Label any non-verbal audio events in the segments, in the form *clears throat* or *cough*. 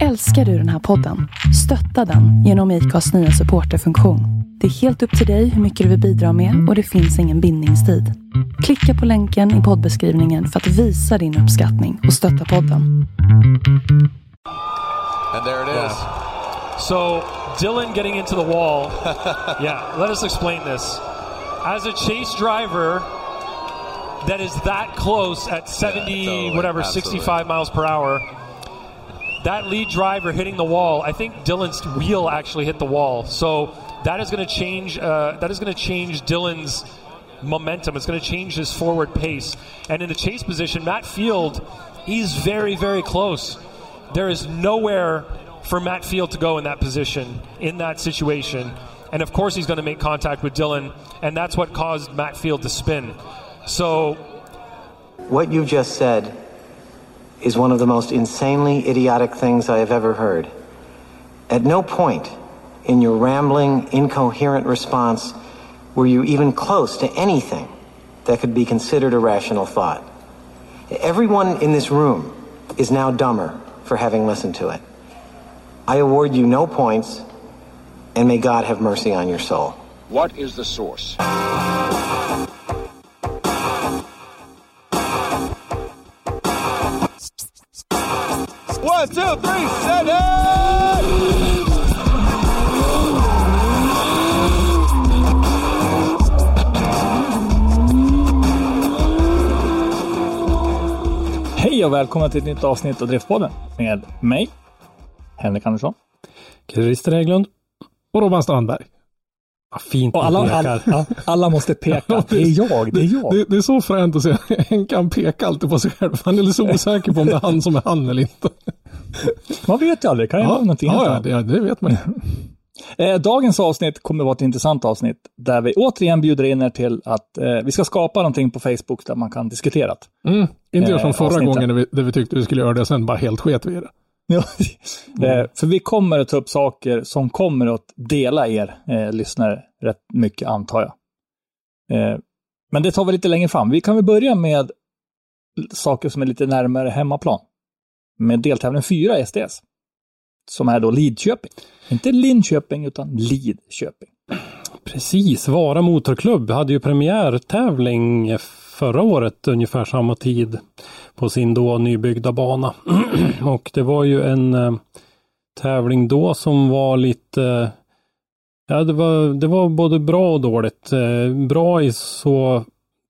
Älskar du den här podden? Stötta den genom IKAs nya supporterfunktion. Det är helt upp till dig hur mycket du vill bidra med och det finns ingen bindningstid. Klicka på länken i poddbeskrivningen för att visa din uppskattning och stötta podden. And there it is. Yeah. So Dylan getting into the wall. *laughs* yeah, let us explain this. As a chase driver that is that close at 70, Yeah, totally. whatever, Absolutely. 65 miles per hour, that lead driver hitting the wall, I think Dylan's wheel actually hit the wall. So that is going to change. Uh, that is going to change Dylan's momentum. It's going to change his forward pace. And in the chase position, Matt Field, he's very, very close. There is nowhere for Matt Field to go in that position, in that situation. And of course, he's going to make contact with Dylan, and that's what caused Matt Field to spin. So What you just said is one of the most insanely idiotic things I have ever heard. At no point in your rambling, incoherent response were you even close to anything that could be considered a rational thought. Everyone in this room is now dumber for having listened to it. I award you no points, and may God have mercy on your soul. What is the source? One, two, three, set it! Hej och välkomna till ett nytt avsnitt av Driftpodden med mig, Henrik Andersson. Christer Hägglund. Och Robban Strandberg. Ja, fint Och alla, alla, ja, alla måste peka. *laughs* Det är jag, det är jag. Det, det är så fränt att se. *laughs* Henkan pekar alltid på sig själv. Han är så osäker på om det är han som är han eller inte. *laughs* Man vet ju aldrig, kan ju vara någonting ja, ja, det, det vet man ju. Eh, Dagens avsnitt kommer vara ett intressant avsnitt där vi återigen bjuder in er till att eh, vi ska skapa någonting på Facebook där man kan diskutera. Mm. Inte göra som Eh, förra avsnittet. gången när vi, där vi tyckte vi skulle göra det och sen bara helt sket vi i det. *laughs* Eh, för vi kommer att ta upp saker som kommer att dela er eh, lyssnare rätt mycket, antar jag. Eh, men det tar vi lite längre fram. Vi kan väl börja med saker som är lite närmare hemmaplan. Med deltävling 4 i SDS. Som är då Lidköping. Inte Linköping, utan Lidköping. Precis, Vara Motorklubb hade ju premiärtävling förra året ungefär samma tid på sin då nybyggda bana. *clears throat* och det var ju en eh, tävling då som var lite eh, Ja, det var, det var både bra och dåligt. Eh, bra i så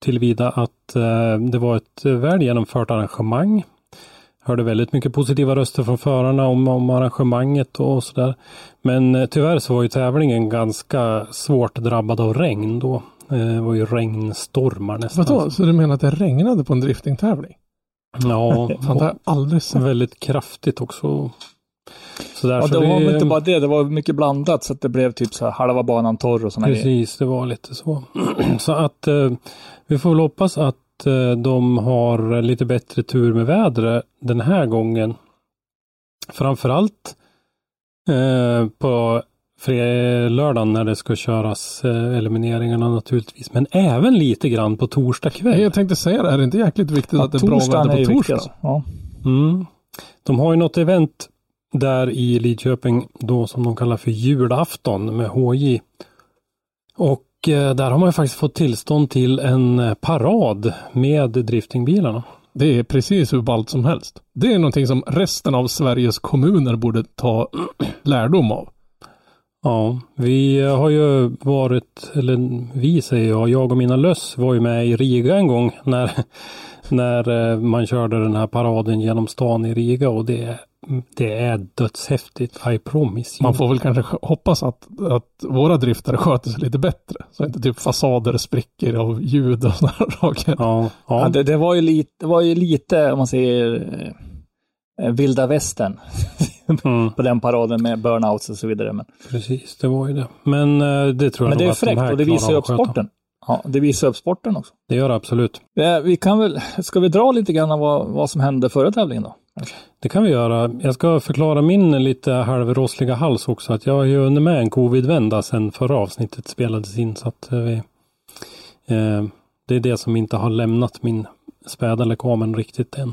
tillvida att eh, det var ett väl genomfört arrangemang. Hörde väldigt mycket positiva röster från förarna om, om arrangemanget och sådär. Men eh, tyvärr så var ju tävlingen ganska svårt drabbad av regn då. Eh, Det var ju regnstormar nästan. Vadå? Så du menar att det regnade på en driftingtävling? Ja, *laughs* det aldrig och sett. väldigt kraftigt också. Så Ja, det var väl inte bara det, det var mycket blandat så att det blev typ så här halva banan torr och sådana grejer. Precis, det var lite så. *clears throat* så att eh, vi får väl hoppas att eh, de har lite bättre tur med vädret den här gången. Framförallt eh, på lördagen när det ska köras eh, elimineringarna naturligtvis. Men även lite grann på torsdag kväll. Jag tänkte säga det, är det inte jäkligt viktigt Ja, att det är bra väder på torsdag? viktigast. Ja. Mm. De har ju något event där i Lidköping då som de kallar för julafton med HJ. Och eh, där har man ju faktiskt fått tillstånd till en eh, parad med driftingbilarna. Det är precis hur ballt som helst. Det är någonting som resten av Sveriges kommuner borde ta *clears throat* lärdom av. Ja, vi har ju varit, eller vi säger jag, jag och mina löss var ju med i Riga en gång när, *laughs* när eh, man körde den här paraden genom stan i Riga och det, det är dödshäftigt, I promise. you. Man får väl kanske hoppas att, att våra driftare sköter sig lite bättre. Så inte typ fasader spricker av ljud och *laughs* sådana saker. Ja, Ja, ja. det, det, var ju lite, det var ju lite, om man säger, eh, vilda västern *laughs* *laughs* Mm. på den paraden med burnouts och så vidare. Men, Precis, det var ju det. Men eh, det tror jag men det är de fräckt och det visar ju upp sporten. Ja, det visar upp sporten också. Det gör det absolut. Vi kan väl, ska vi dra lite grann av vad, vad som hände förra tävlingen då? Det kan vi göra. Jag ska förklara min lite halvrossliga hals också. Att jag har ju hunnit med en covid-vända sedan förra avsnittet spelades in. Så att eh, vi, eh, det är det som inte har lämnat min späda lekamen riktigt än.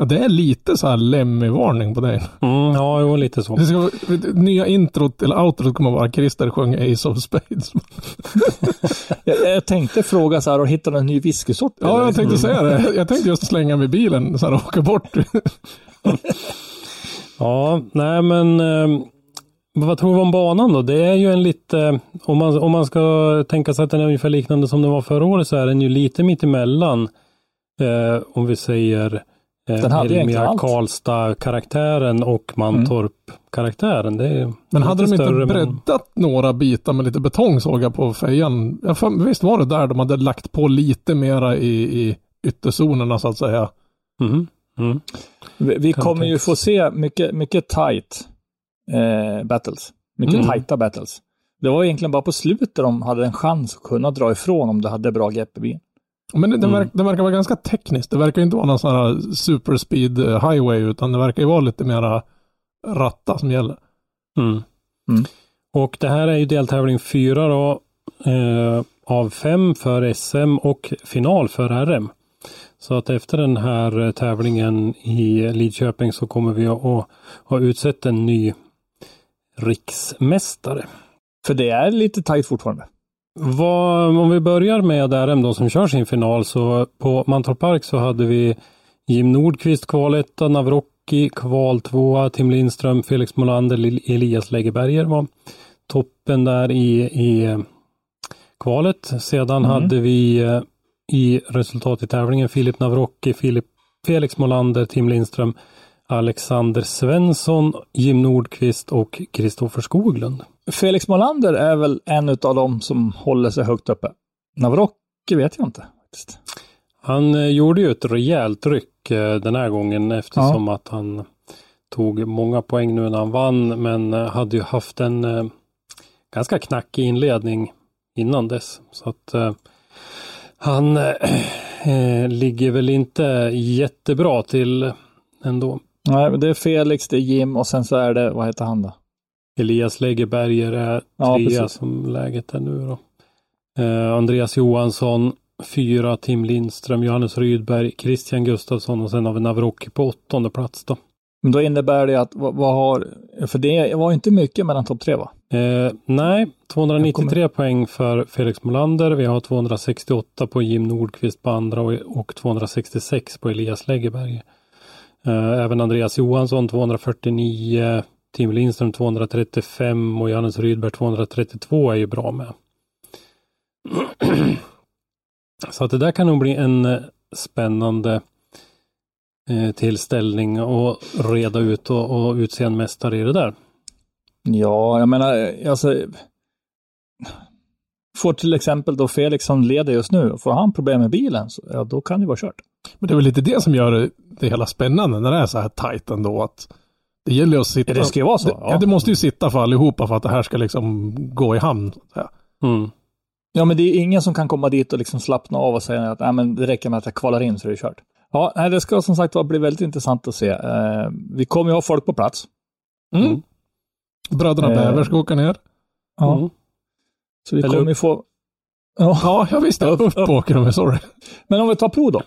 Ja, det är lite så här Lemmy-varning på dig. Mm, ja, jo, lite så. Det ska, nya introt, eller outrot kommer vara Christer sjunger Ace of Spades. *laughs* Jag, jag tänkte fråga så här, har du hittat en ny whiskysort? Ja, eller? jag tänkte säga det. *laughs* Jag tänkte just slänga mig i bilen så här och åka bort. *laughs* Ja, nej men eh, vad tror vi om banan då? Det är ju en lite, om man, om man ska tänka sig att den är ungefär liknande som den var förra året så är den ju lite mittemellan. Eh, om vi säger Den hade egentligen Elmia allt. Karlstad-karaktären och Mantorp-karaktären. Det är Men hade de inte större, men- breddat några bitar med lite betong såg jag på fejan. Ja, för, visst var det där de hade lagt på lite mera i, i ytterzonerna så att säga. Mhm, mm. Vi, vi kommer ju få se mycket, mycket tight eh, battles. Mycket Mm. tajta battles. Det var egentligen bara på slutet de hade en chans att kunna dra ifrån om de hade bra grepp i bilen. Men det, det, Mm. verk, det verkar vara ganska tekniskt. Det verkar inte vara någon sån här superspeed eh, highway utan det verkar ju vara lite mera ratta som gäller. Mm. Mm. Och det här är ju deltävling fyra då, eh, av fem för SM och final för RM. Så att efter den här eh, tävlingen i Lidköping så kommer vi att att ha utsett en ny riksmästare. För det är lite tajt fortfarande. Vad, om vi börjar med RM då som kör sin final så på Mantorp Park så hade vi Jim Nordqvist kvaletta, Navrocki kval tvåa, Tim Lindström, Felix Molander, Elias Läggeberger var toppen där i, i kvalet. Sedan Mm. hade vi eh, i resultat i tävlingen Filip Navrocki, Filip, Felix Molander, Tim Lindström, Alexander Svensson, Jim Nordqvist och Kristoffer Skoglund. Felix Molander är väl en av dem som håller sig högt uppe. Navrocki vet jag inte. faktiskt. Han eh, gjorde ju ett rejält ryck eh, den här gången eftersom att han tog många poäng nu när han vann men eh, hade ju haft en ganska knackig inledning innan dess. Så att han *clears throat* ligger väl inte jättebra till ändå. Nej, men det är Felix, det är Jim och sen så är det, vad heter han då? Elias Läggeberger är Ja, trea precis. som läget är nu då. Eh, Andreas Johansson, fyra Tim Lindström, Johannes Rydberg, Christian Gustafsson och sen har vi Navrocki på åttonde plats då. Men då innebär det att, vad, vad har, för det var inte mycket mellan topp tre va? Eh, nej, 293 Jag poäng för Felix Molander. Vi har 268 på Jim Nordqvist på andra och, och 266 på Elias Läggeberg. Eh, även Andreas Johansson 249, Tim Lindström 235 och Johannes Rydberg 232 är ju bra med. *clears throat* Så att det där kan nog bli en eh, spännande eh, tillställning och reda ut och, och utse en mästare i det där. Ja, jag menar, alltså. Får till exempel då Felix som leder just nu, får han problem med bilen, så, ja då kan det vara kört. Men det är väl lite det som gör det, det hela spännande när det är så här tajt ändå. Att det gäller att sitta. Det ska ju vara så, Det, ja. ja. det måste ju sitta för allihopa för att det här ska liksom gå i hamn. Mm. Ja, men det är ingen som kan komma dit och liksom slappna av och säga att Nej, men det räcker med att jag kvalar in så är det kört. Ja, nej, det ska som sagt var bli väldigt intressant att se. Eh, vi kommer ju ha folk på plats. Mm. Mm. Bröderna Eh. Bäver ska åka ner. Ja. Mm. Så vi Eller kommer ju få... Ja. Ja, jag visste. Upp, Upp, upp. åker de, sorry. Men om vi tar prov då.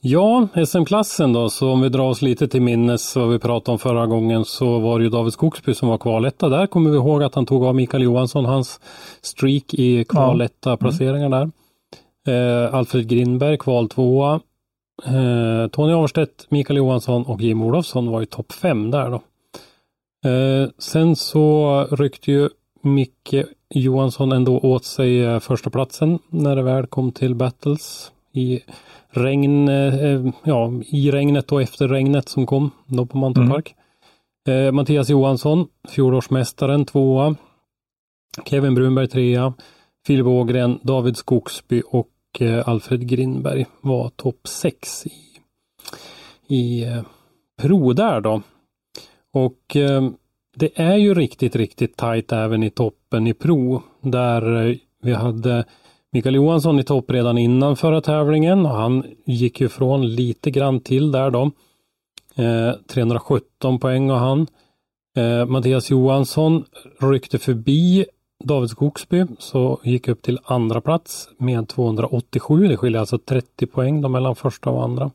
Ja, SM-klassen då, så om vi drar oss lite till minnes vad vi pratade om förra gången så var det ju David Skogsby som var kvaletta. Där kommer vi ihåg att han tog av Mikael Johansson, hans streak i kvaletta placeringar där. Eh, Alfred Grindberg kval tvåa. Eh, Tony Averstedt, Mikael Johansson och Jim Olofsson var i topp fem där då. Eh, sen så ryckte ju Micke Johansson ändå åt sig eh, första platsen när det väl kom till battles i regn, eh, ja, i regnet och efter regnet som kom då på Mantorp Mm. Eh, Mattias Johansson, fjolårsmästaren, tvåa. Kevin Brunberg trea. Filip Ågren, David Skogsby och eh, Alfred Grindberg var topp sex i, i eh, Pro där då. Och eh, det är ju riktigt, riktigt tajt även i toppen i Pro. Där eh, vi hade Mikael Johansson i topp redan innan förra tävlingen och han gick ju från lite grann till där då. Eh, 317 poäng och han. Eh, Mattias Johansson ryckte förbi David Skogsby så gick upp till andra plats med 287. Det skiljer alltså 30 poäng då mellan första och andra.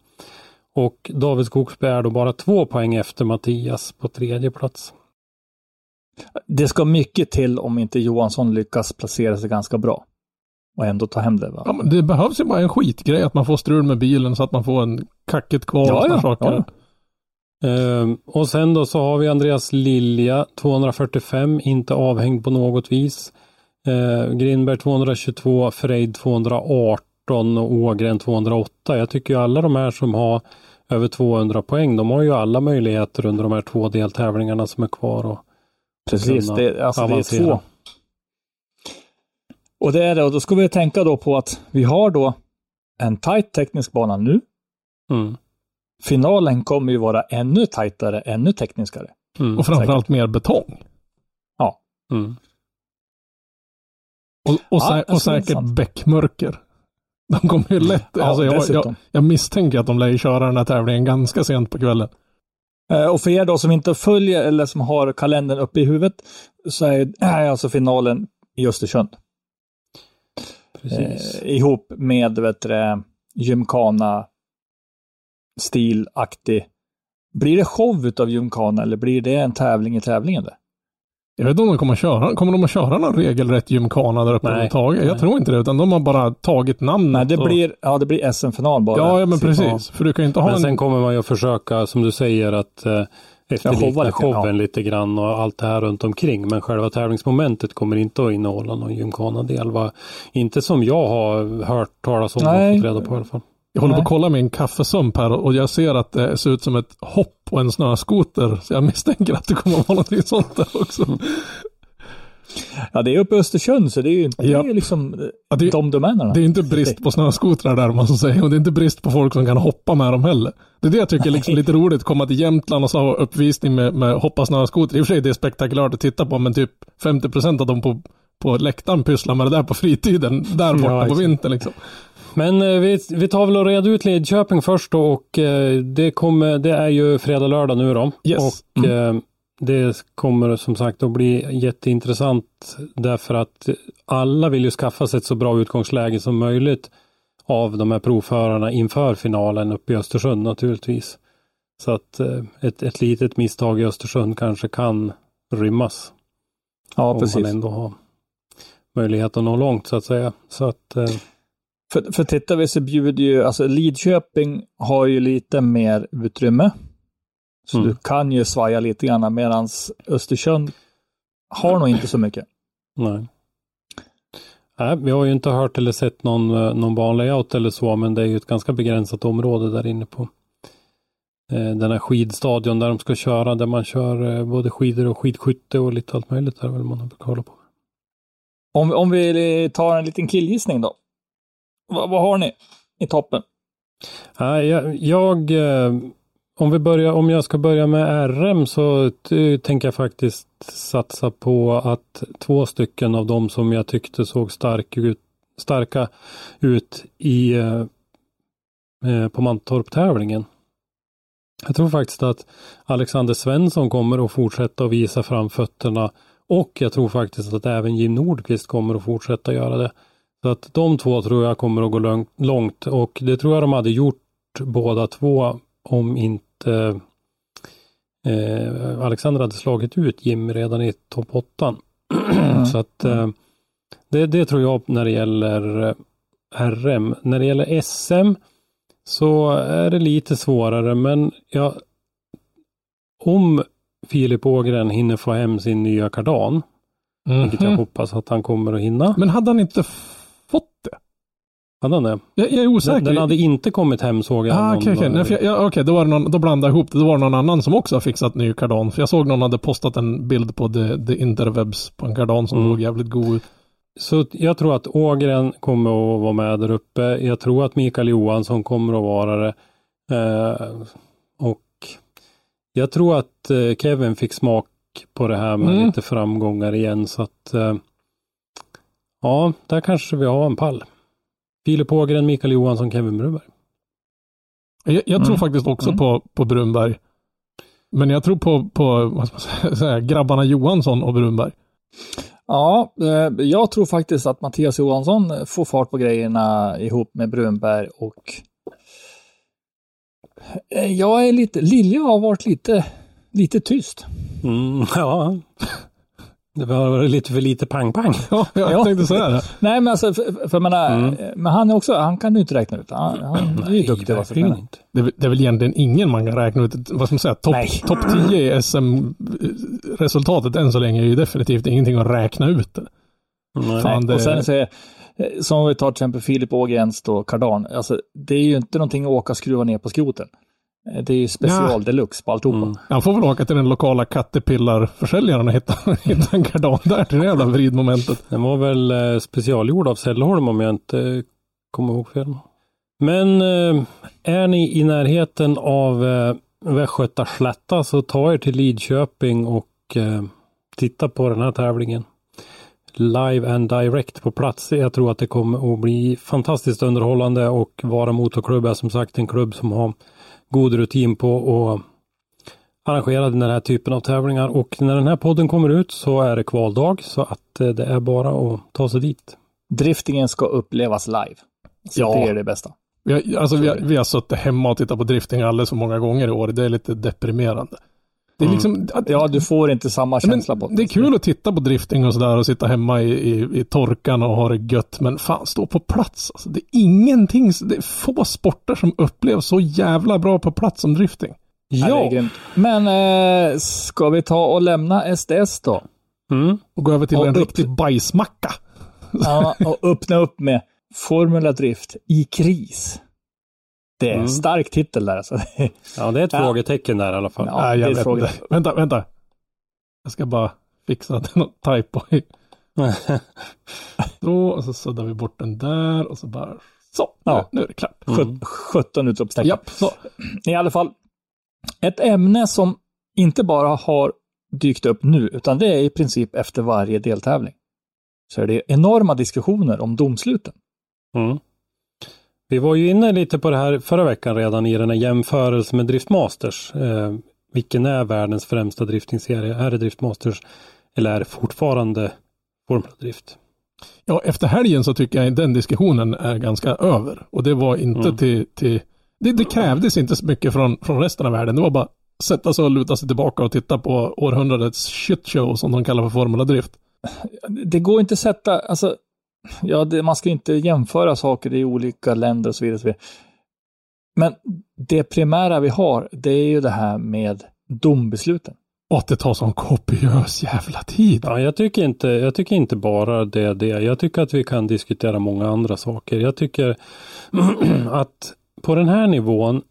Och David Skogsby är då bara två poäng efter Mattias på tredje plats. Det ska mycket till om inte Johansson lyckas placera sig ganska bra. Och ändå ta hem det. Va? Ja, men det behövs ju bara en skitgrej, att man får strul med bilen så att man får en kacket kvar Ja, och ja, saker. ja. Ehm, och sen då så har vi Andreas Lilja 245, inte avhängd på något vis. Ehm, Grinberg 222, Frejd 218 och Ågren 208. Jag tycker ju alla de här som har över 200 poäng, de har ju alla möjligheter under de här två deltävlingarna som är kvar. Och Precis, det, alltså det är två. Och det är det, och då ska vi tänka då på att vi har då en tight teknisk bana nu. mm, Finalen kommer ju vara ännu tajtare, ännu tekniskare. mm, Och framförallt mer betong. mm. Och, och, Ja, sä- alltså, och är säkert bäckmörker. De kommer ju lätt, Ja, alltså jag, jag, jag misstänker att de lär köra den här tävlingen ganska sent på kvällen. Eh, Och för er då som inte följer eller som har kalendern uppe i huvudet så är alltså finalen i Östersund. Precis. Eh, ihop med vet du, gymkana stilaktig. Blir det show utav gymkana eller blir det en tävling i tävlingen? Det? Jag vet inte om de kommer att köra, kommer de att köra någon regelrätt gymkana där uppe överhuvudtaget? Jag Nej. tror inte det, utan de har bara tagit namnet. Nej, det och- blir, ja, det blir SM-final bara. Ja, ja men precis. För du kan inte ha Men en... sen kommer man ju att försöka, som du säger, att eh, efterlikna showen ja. lite grann och allt det här runt omkring. Men själva tävlingsmomentet kommer inte att innehålla någon gymkhana-del. va? Inte som jag har hört talas om Nej. och fått reda på i alla fall. Jag håller på att kolla min kaffesump här och jag ser att det ser ut som ett hopp och en snöskoter. Så jag misstänker att det kommer att vara någonting sånt där också. Ja, det är uppe i Östersund så det är ju inte Ja. det är liksom Ja, det, de domänerna. det är inte brist på snöskotrar där man ska säga. Och det är inte brist på folk som kan hoppa med dem heller. Det är det jag tycker är liksom lite roligt. Komma till Jämtland och så ha uppvisning med, med hoppa snöskoter. I och för sig det är spektakulärt att titta på men typ 50% av dem på, på läktaren pysslar med det där på fritiden. Där borta på exakt. vintern liksom. Men eh, vi, vi tar väl och reda ut Lidköping först då och eh, det, kommer, det är ju fredag, lördag nu då. Yes. Och eh, det kommer som sagt att bli jätteintressant därför att alla vill ju skaffa sig ett så bra utgångsläge som möjligt av de här provförarna inför finalen uppe i Östersund naturligtvis. Så att ett, ett litet misstag i Östersund kanske kan rymmas. ja, om precis. man ändå har möjlighet att nå långt så att säga. Så att För, för tittar vi så bjuder ju, alltså Lidköping har ju lite mer utrymme. Så Mm. du kan ju svaja lite grann medan Östersund har nog inte så mycket. Nej. Nej, vi har ju inte hört eller sett någon, eh, någon banlayout eller så, men det är ju ett ganska begränsat område där inne på eh, den här skidstadion där de ska köra, där man kör eh, både skidor och skidskytte och lite allt möjligt där väl man har kolla på. Om, om vi tar en liten killgissning då. Va, vad har ni i toppen? Jag, jag eh, om vi börjar, om jag ska börja med RM så tänker jag faktiskt satsa på att två stycken av dem som jag tyckte såg stark ut, starka ut i eh, eh, på Mantorp-tävlingen. Jag tror faktiskt att Alexander Svensson kommer att fortsätta att visa framfötterna och jag tror faktiskt att även Jim Nordqvist kommer att fortsätta göra det. Så att de två tror jag kommer att gå långt, och det tror jag de hade gjort båda två om inte eh, Alexander hade slagit ut Jim redan i topp 8. *clears throat* Så att eh, det, det tror jag när det gäller eh, RM. När det gäller SM så är det lite svårare men jag, om Filip Ågren hinner få hem sin nya kardan, vilket jag hoppas att han kommer att hinna. Men hade han inte? Hade han det? Jag, jag är osäker. Den, den hade inte kommit hem såg jag. Ah, okej, okej. dag. Nej, jag- okej, då, var det någon, då blandade jag ihop det. Då var det någon annan som också har fixat ny kardan. För jag såg någon hade postat en bild på the, the interwebs på en kardan som Mm. såg jävligt god ut. Så jag tror att Ågren kommer att vara med där uppe. Jag tror att Mikael Johansson kommer att vara det. Eh, och jag tror att eh, Kevin fick smak på det här med Mm. lite framgångar igen. Så att eh, ja, där kanske vi har en pall. Filip Ågren, Mikael Johansson, Kevin Bruberg. Jag, jag tror Mm. faktiskt också Mm. på, på Brunberg. Men jag tror på, på vad ska man *laughs* säga, grabbarna Johansson och Brunberg. Ja, eh, jag tror faktiskt att Mattias Johansson får fart på grejerna ihop med Brunberg och Eh, Jag är lite, Lilja har varit lite, lite tyst. Mm, *laughs* ja. Det var lite för lite pang-pang. *laughs* Ja, jag Ja. tänkte säga. Nej, men alltså, för, för menar, men han är också, han kan ju inte räkna ut. Han, han är ju duktig. vad som inte. Det är, väl- det är väl egentligen ingen man kan räkna ut. Vad ska man säga? Topp top 10 i SM-resultatet än så länge är ju definitivt ingenting att räkna ut. Nej. Fan, det- Och sen så som vi tar till exempel Filip Ågrens då, Kardan, alltså det är ju inte någonting att åka och skruva ner på skroten. Eh, Det är ju special Ja. deluxe på alltihopa. Mm. Han får väl åka till den lokala Caterpillar-försäljaren och hitta, *laughs* hitta en kardan där till det jävla vridmomentet. Den var väl eh, specialgjord av Sällholm om jag inte kommer ihåg fel. Men eh, är ni i närheten av eh, Västgöta slätta så ta er till Lidköping och eh, titta på den här tävlingen. Live and direct på plats. Jag tror att det kommer att bli fantastiskt underhållande och Vara Motorklubb är som sagt en klubb som har god rutin på att arrangera den här typen av tävlingar och när den här podden kommer ut så är det kvaldag så att eh, det är bara att ta sig dit. Driftingen ska upplevas live. Så Ja. det är det bästa. Vi har, alltså, vi, har, vi har suttit hemma och tittat på drifting alldeles för många gånger i år. Det är lite deprimerande. Det är liksom... att- Ja, du får inte samma känsla på det är kul att titta på drifting och sådär och sitta hemma i, i, i torkan och ha det gött. Men fan, stå på plats. Alltså, det är ingenting, det är få sporter som upplevs så jävla bra på plats som drifting. Ja, det. Men eh, ska vi ta och lämna SDS då? Mm. Och gå över till Och en upp- riktig bajsmacka. Ja, och öppna upp med Formula Drift i kris. Det är en Mm. stark titel där alltså. Ja, det är ett Ja. frågetecken där i alla fall. Ja, jag vet inte. Vänta, vänta. Jag ska bara fixa att det är något typo i. *laughs* Så, och så suddar vi bort den där och så bara så. Ja. Nu, nu är det klart. Sjut- 17 utropstecken. Japp, så. I alla fall, ett ämne som inte bara har dykt upp nu, utan det är i princip efter varje deltävling. Så är det enorma diskussioner om domsluten. Mm. Vi var ju inne lite på det här förra veckan redan i den här jämförelsen med Driftmasters. Eh, vilken är världens främsta driftingserie? Är det Driftmasters eller är det fortfarande Formula Drift? Ja, efter helgen så tycker jag den diskussionen är ganska över. Och det var inte Mm. till, till det, det krävdes inte så mycket från, från resten av världen. Det var bara sätta sig och luta sig tillbaka och titta på århundradets shitshow som de kallar för Formula Drift. Det går inte att sätta, alltså, ja, det, man ska inte jämföra saker i olika länder och så vidare. Och så vidare. Men det primära vi har, det är ju det här med dombesluten. Och att det tar sån kopiös jävla tid. Ja, jag tycker inte, jag tycker inte bara det det. Jag tycker att vi kan diskutera många andra saker. Jag tycker *clears throat* att på den här nivån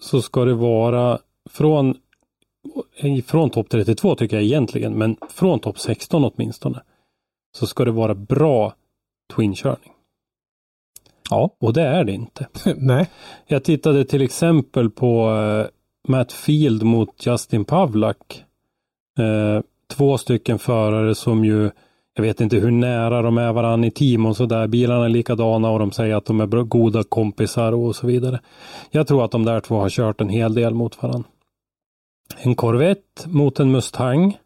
så ska det vara från från topp 32 tycker jag egentligen, men från topp 16 åtminstone. Så ska det vara bra twinkörning. Ja. Och det är det inte. *laughs* Nej. Jag tittade till exempel på eh, Matt Field mot Justin Pavlak. Eh, två stycken förare som ju, jag vet inte hur nära de är varann i team och sådär. Bilarna är likadana och de säger att de är goda kompisar och så vidare. Jag tror att de där två har kört en hel del mot varann. En Corvette mot en Mustang.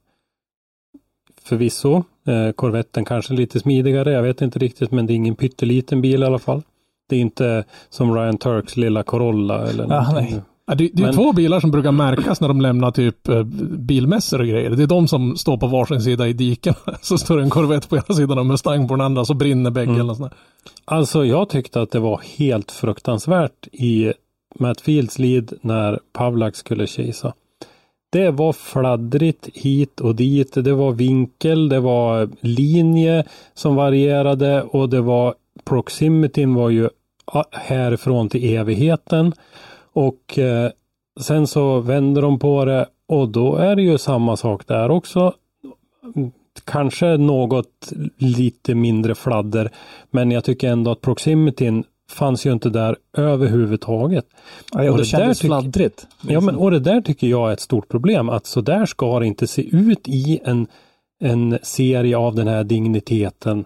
Förvisso. Eh, Corvetten kanske lite smidigare, jag vet inte riktigt, men det är ingen pytteliten bil i alla fall. Det är inte som Ryan Turks lilla Corolla eller någonting. nej. Ja, det, det är Men- två bilar som brukar märkas när de lämnar typ eh, bilmässor och grejer. Det är de som står på varsin sida i diken. *laughs* Så står det en Corvette på ena sidan och Mustang på den andra, så brinner bägge eller där. Alltså jag tyckte att det var helt fruktansvärt i Matt Fields lead när Pavlak skulle chasa. Det var fladdrigt hit och dit. Det var vinkel, det var linje som varierade och det var proximityn var ju härifrån till evigheten. Och eh, sen så vänder de på det och då är det ju samma sak där också. Kanske något lite mindre fladder. Men jag tycker ändå att proximityn fanns ju inte där överhuvudtaget. Ja, och Och det det kändes där tyck- fladdrigt. Ja, men och det där tycker jag är ett stort problem. Att så där ska det inte se ut i en, en serie av den här digniteten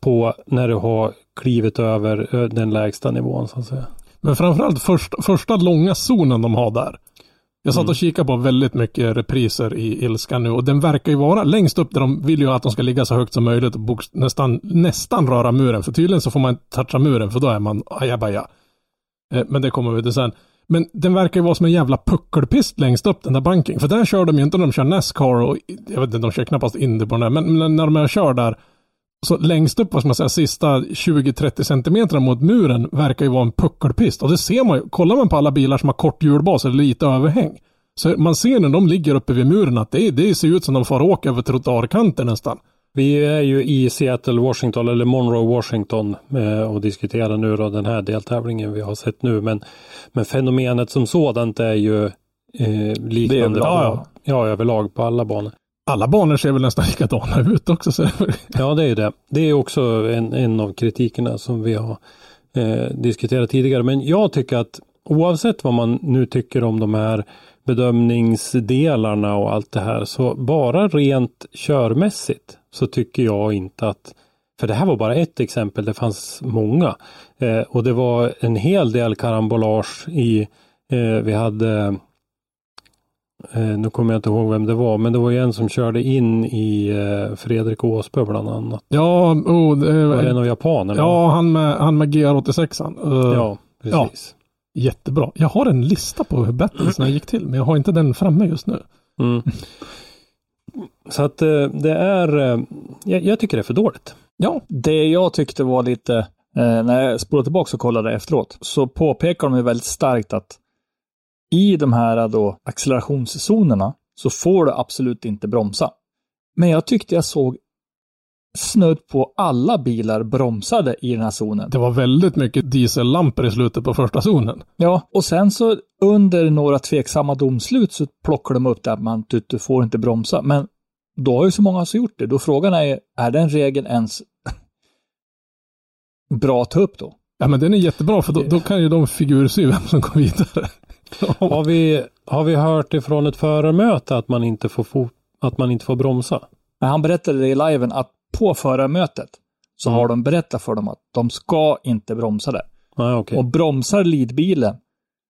på när du har klivit över den lägsta nivån så att säga. Men framförallt först, första långa zonen de har där. Jag satt och kikade på väldigt mycket repriser i Ilska nu och den verkar ju vara längst upp där de vill ju att de ska ligga så högt som möjligt och nästan, nästan röra muren. För tydligen så får man inte toucha muren för då är man ajabaja. Eh, Men det kommer vi till sen. Men den verkar ju vara som en jävla puckelpist längst upp den där banken. För där kör de ju inte när de kör Nascar och jag vet inte, de kör knappast Indy på den där. Men, men när de kör där så längst upp, vad ska man säga, sista 20-30 centimeter mot muren verkar ju vara en puckelpist. Och det ser man ju. Kollar man på alla bilar som har kort hjulbas eller lite överhäng. Så man ser när de ligger uppe vid muren att det, det ser ut som de får åka över trottoarkanten nästan. Vi är ju i Seattle, Washington eller Monroe, Washington eh, och diskuterar nu då den här deltävlingen vi har sett nu. Men, men fenomenet som sådant är ju eh, liknande. ja, ja, överlag på alla banor. Alla banor ser väl nästan *laughs* likadana ut också. Så. Ja, det är det. Det är också en, en av kritikerna som vi har eh, diskuterat tidigare. Men jag tycker att oavsett vad man nu tycker om de här bedömningsdelarna och allt det här, så bara rent körmässigt så tycker jag inte att för det här var bara ett exempel, det fanns många. Eh, och det var en hel del karambolage i, eh, vi hade Eh, nu kommer jag inte ihåg vem det var, men det var ju en som körde in i eh, Fredrik Åsbö bland annat. Ja, oh, det var en av japanerna. Ja, han med, han med GR86. Uh, ja, precis. Ja, jättebra. Jag har en lista på hur battlesna gick till, men jag har inte den framme just nu. Mm. Så att eh, det är, eh, jag, jag, tycker det är för dåligt. Ja, det jag tyckte var lite, eh, när jag spolade tillbaka och kollade efteråt, så påpekar de ju väldigt starkt att i de här då accelerationszonerna så får du absolut inte bromsa. Men jag tyckte jag såg snudd på alla bilar bromsade i den här zonen. Det var väldigt mycket diesellampor i slutet på första zonen. Ja, och sen så under några tveksamma domslut så plockar de upp det att man, du, du får inte bromsa. Men då har ju så många så gjort det. Då frågan är, är den regeln ens *laughs* bra att ta upp då? Ja, men den är jättebra för då, då kan ju de figursy vem som går vidare. *laughs* har, vi, har vi hört ifrån ett förarmöte att man inte får, fo- att man inte får bromsa? Han berättade det i liven att på förarmötet så Mm. har de berättat för dem att de ska inte bromsa det. Nej, okej. Och bromsar lidbilen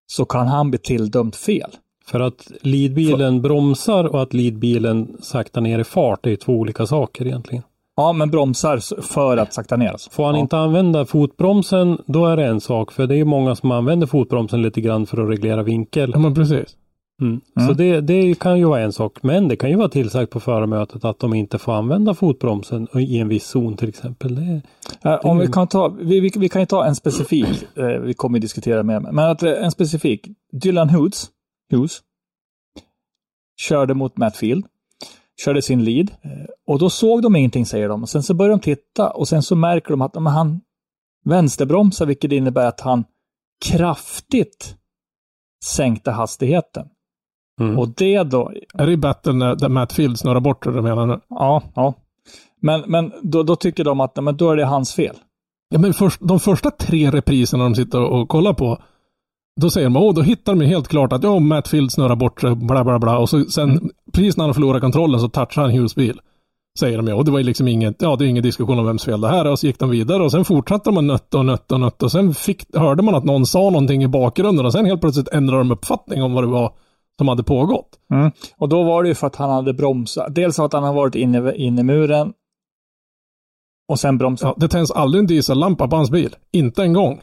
så kan han bli tilldömd fel. För att lidbilen bromsar och att lidbilen saktar ner i fart är två olika saker egentligen. Ja, men bromsar för att sakta ner. Alltså. Får han ja. inte använda fotbromsen, då är det en sak. För det är ju många som använder fotbromsen lite grann för att reglera vinkel. Ja, men precis. Mm. Mm. Så det, det kan ju vara en sak. Men det kan ju vara tillsagt på förarmötet att de inte får använda fotbromsen i en viss zon till exempel. Det, Eh, Om vi kan ta, vi, vi, vi kan ju ta en specifik, *clears throat* eh, vi kommer ju diskutera mer, men att eh, en specifik, Dylan Hughes, Hughes körde mot Matt Field, körde sin lead eh, och då såg de ingenting säger de. Och sen så börjar de titta och sen så märker de att men han vänsterbromsar, vilket innebär att han kraftigt sänkte hastigheten. mm. Och det då, Är det när, där Matt Field snurrar bort det du menar nu? ja, ja. Men, men då, då tycker de att men då är det hans fel. Ja, men först, de första tre repriserna de sitter och kollar på, då säger de, åh, då hittar de helt klart att ja, Matt Field snurrar bort bla bla bla. Och så sen, precis när han förlorar kontrollen så touchar han Hughes bil. Säger de ja, och det var ju liksom inget, ja det är ingen diskussion om vems fel det här är. Och så gick de vidare och sen fortsatte man nötta och nötta och nötta. Och sen fick, hörde man att någon sa någonting i bakgrunden och sen helt plötsligt ändrade de uppfattning om vad det var som hade pågått. Och då var det ju för att han hade bromsat. Dels att han hade varit inne, inne i muren. Och sen bromsat. Ja, det tänds aldrig en diesellampa på hans bil. Inte en gång.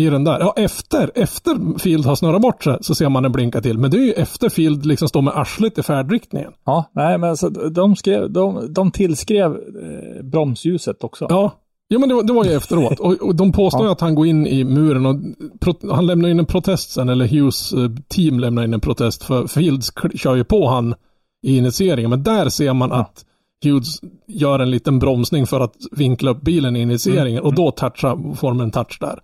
I den där. Ja, efter, efter Field har snurrat bort sig så ser man den blinka till. Men det är ju efter Field liksom står med arslet i färdriktningen. Ja, nej men så de, skrev, de, de tillskrev eh, bromsljuset också. Ja. Jo men det var, det var ju efteråt. *laughs* Och, och de påstår ju att han går in i muren och pro, han lämnar in en protest sen, eller Hughes eh, team lämnar in en protest för Fields kl- kör ju på han i initieringen. Men där ser man att Hughes gör en liten bromsning för att vinkla upp bilen i initieringen och då touchar, får man en touch där.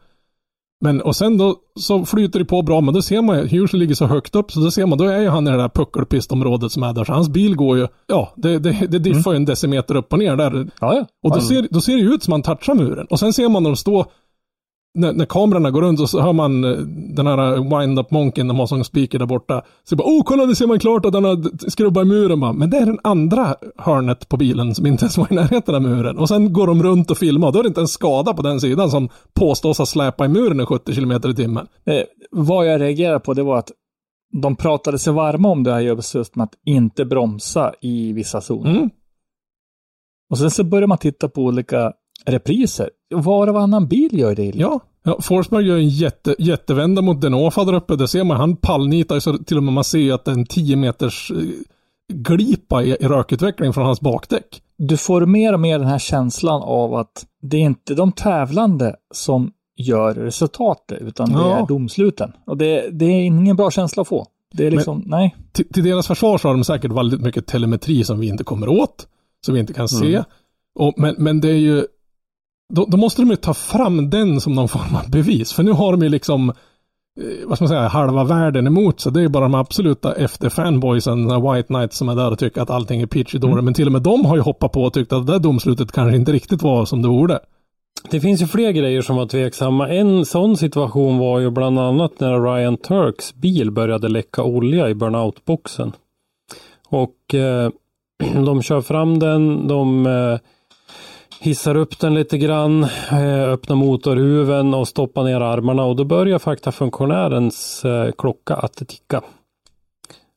Men och sen då så flyter det på bra, men då ser man ju, Hughes ligger så högt upp så då ser man, då är ju han i det där puckelpistområdet som är där. Så hans bil går ju, ja, det, det, det diffar ju en decimeter upp och ner där. ja. ja. Och då ser, då ser det ju ut som man touchar muren. Och sen ser man när de står, när, när kamerorna går runt och så hör man eh, den här wind-up monken, de har som speaker där borta. Så bara, oh kolla, det ser man klart att den har skrubbat i muren bara. Men det är den andra hörnet på bilen som inte ens var i närheten av muren. Och sen går de runt och filmar, då är det inte en skada på den sidan som påstås ha släpat i muren i 70 km i timmen. Eh, vad jag reagerade på det var att de pratade sig varma om det här just med att inte bromsa i vissa zoner. Mm. Och sen så börjar man titta på olika repriser. Var och varannan bil gör det. Ja, ja Forsberg gör en jätte, jättevända mot Denofa där uppe. Där ser man, han pallnitar så till och med man ser att det är en 10 meters eh, glipa i, i rökutveckling från hans bakdäck. Du får mer och mer den här känslan av att det är inte de tävlande som gör resultatet, utan det Ja. är domsluten. Och det, det är ingen bra känsla att få. Det är liksom, nej. Till, till deras försvar så har de säkert väldigt mycket telemetri som vi inte kommer åt. Som vi inte kan se. Och, men, men det är ju... Då, då måste de ju ta fram den som någon form av bevis. För nu har de ju liksom, eh, vad ska man säga, halva världen emot sig. Det är ju bara de absoluta efter-fanboysen, White Knights som är där och tycker att allting är peachy mm. Men till och med de har ju hoppat på och tyckt att det där domslutet kanske inte riktigt var som det borde. Det finns ju fler grejer som var tveksamma. En sån situation var ju bland annat när Ryan Turks bil började läcka olja i burnout-boxen. Och eh, *clears throat* de kör fram den, de eh, hissar upp den lite grann, eh, öppnar motorhuven och stoppar ner armarna och då börjar faktafunktionärens eh, klocka att ticka.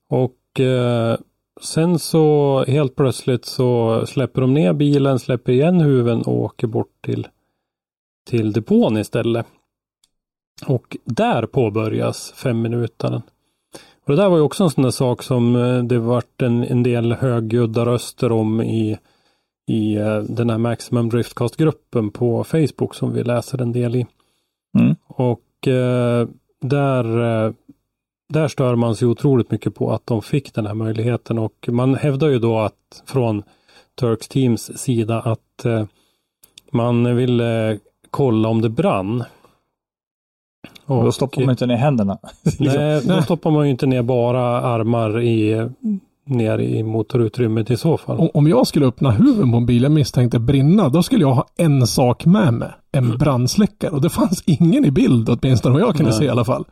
Och eh, sen så helt plötsligt så släpper de ner bilen, släpper igen huven och åker bort till till depån istället. Och där påbörjas fem minutaren. Och det där var ju också en sån där sak som det vart en, en del högljudda röster om i, i eh, den här Maximum Driftcast-gruppen på Facebook som vi läser en del i. Mm. Och eh, där, eh, där stör man sig otroligt mycket på att de fick den här möjligheten och man hävdar ju då att från Turks Teams sida att eh, man ville kolla om det brann. Och då stoppar man inte ner händerna. *laughs* Nej, då stoppar man ju inte ner bara armar i, ner i motorutrymmet i så fall. Om, jag skulle öppna huven på en bil jag misstänkte brinna, då skulle jag ha en sak med mig. En brandsläckare. Och det fanns ingen i bild, åtminstone vad jag kunde Nej. se i alla fall.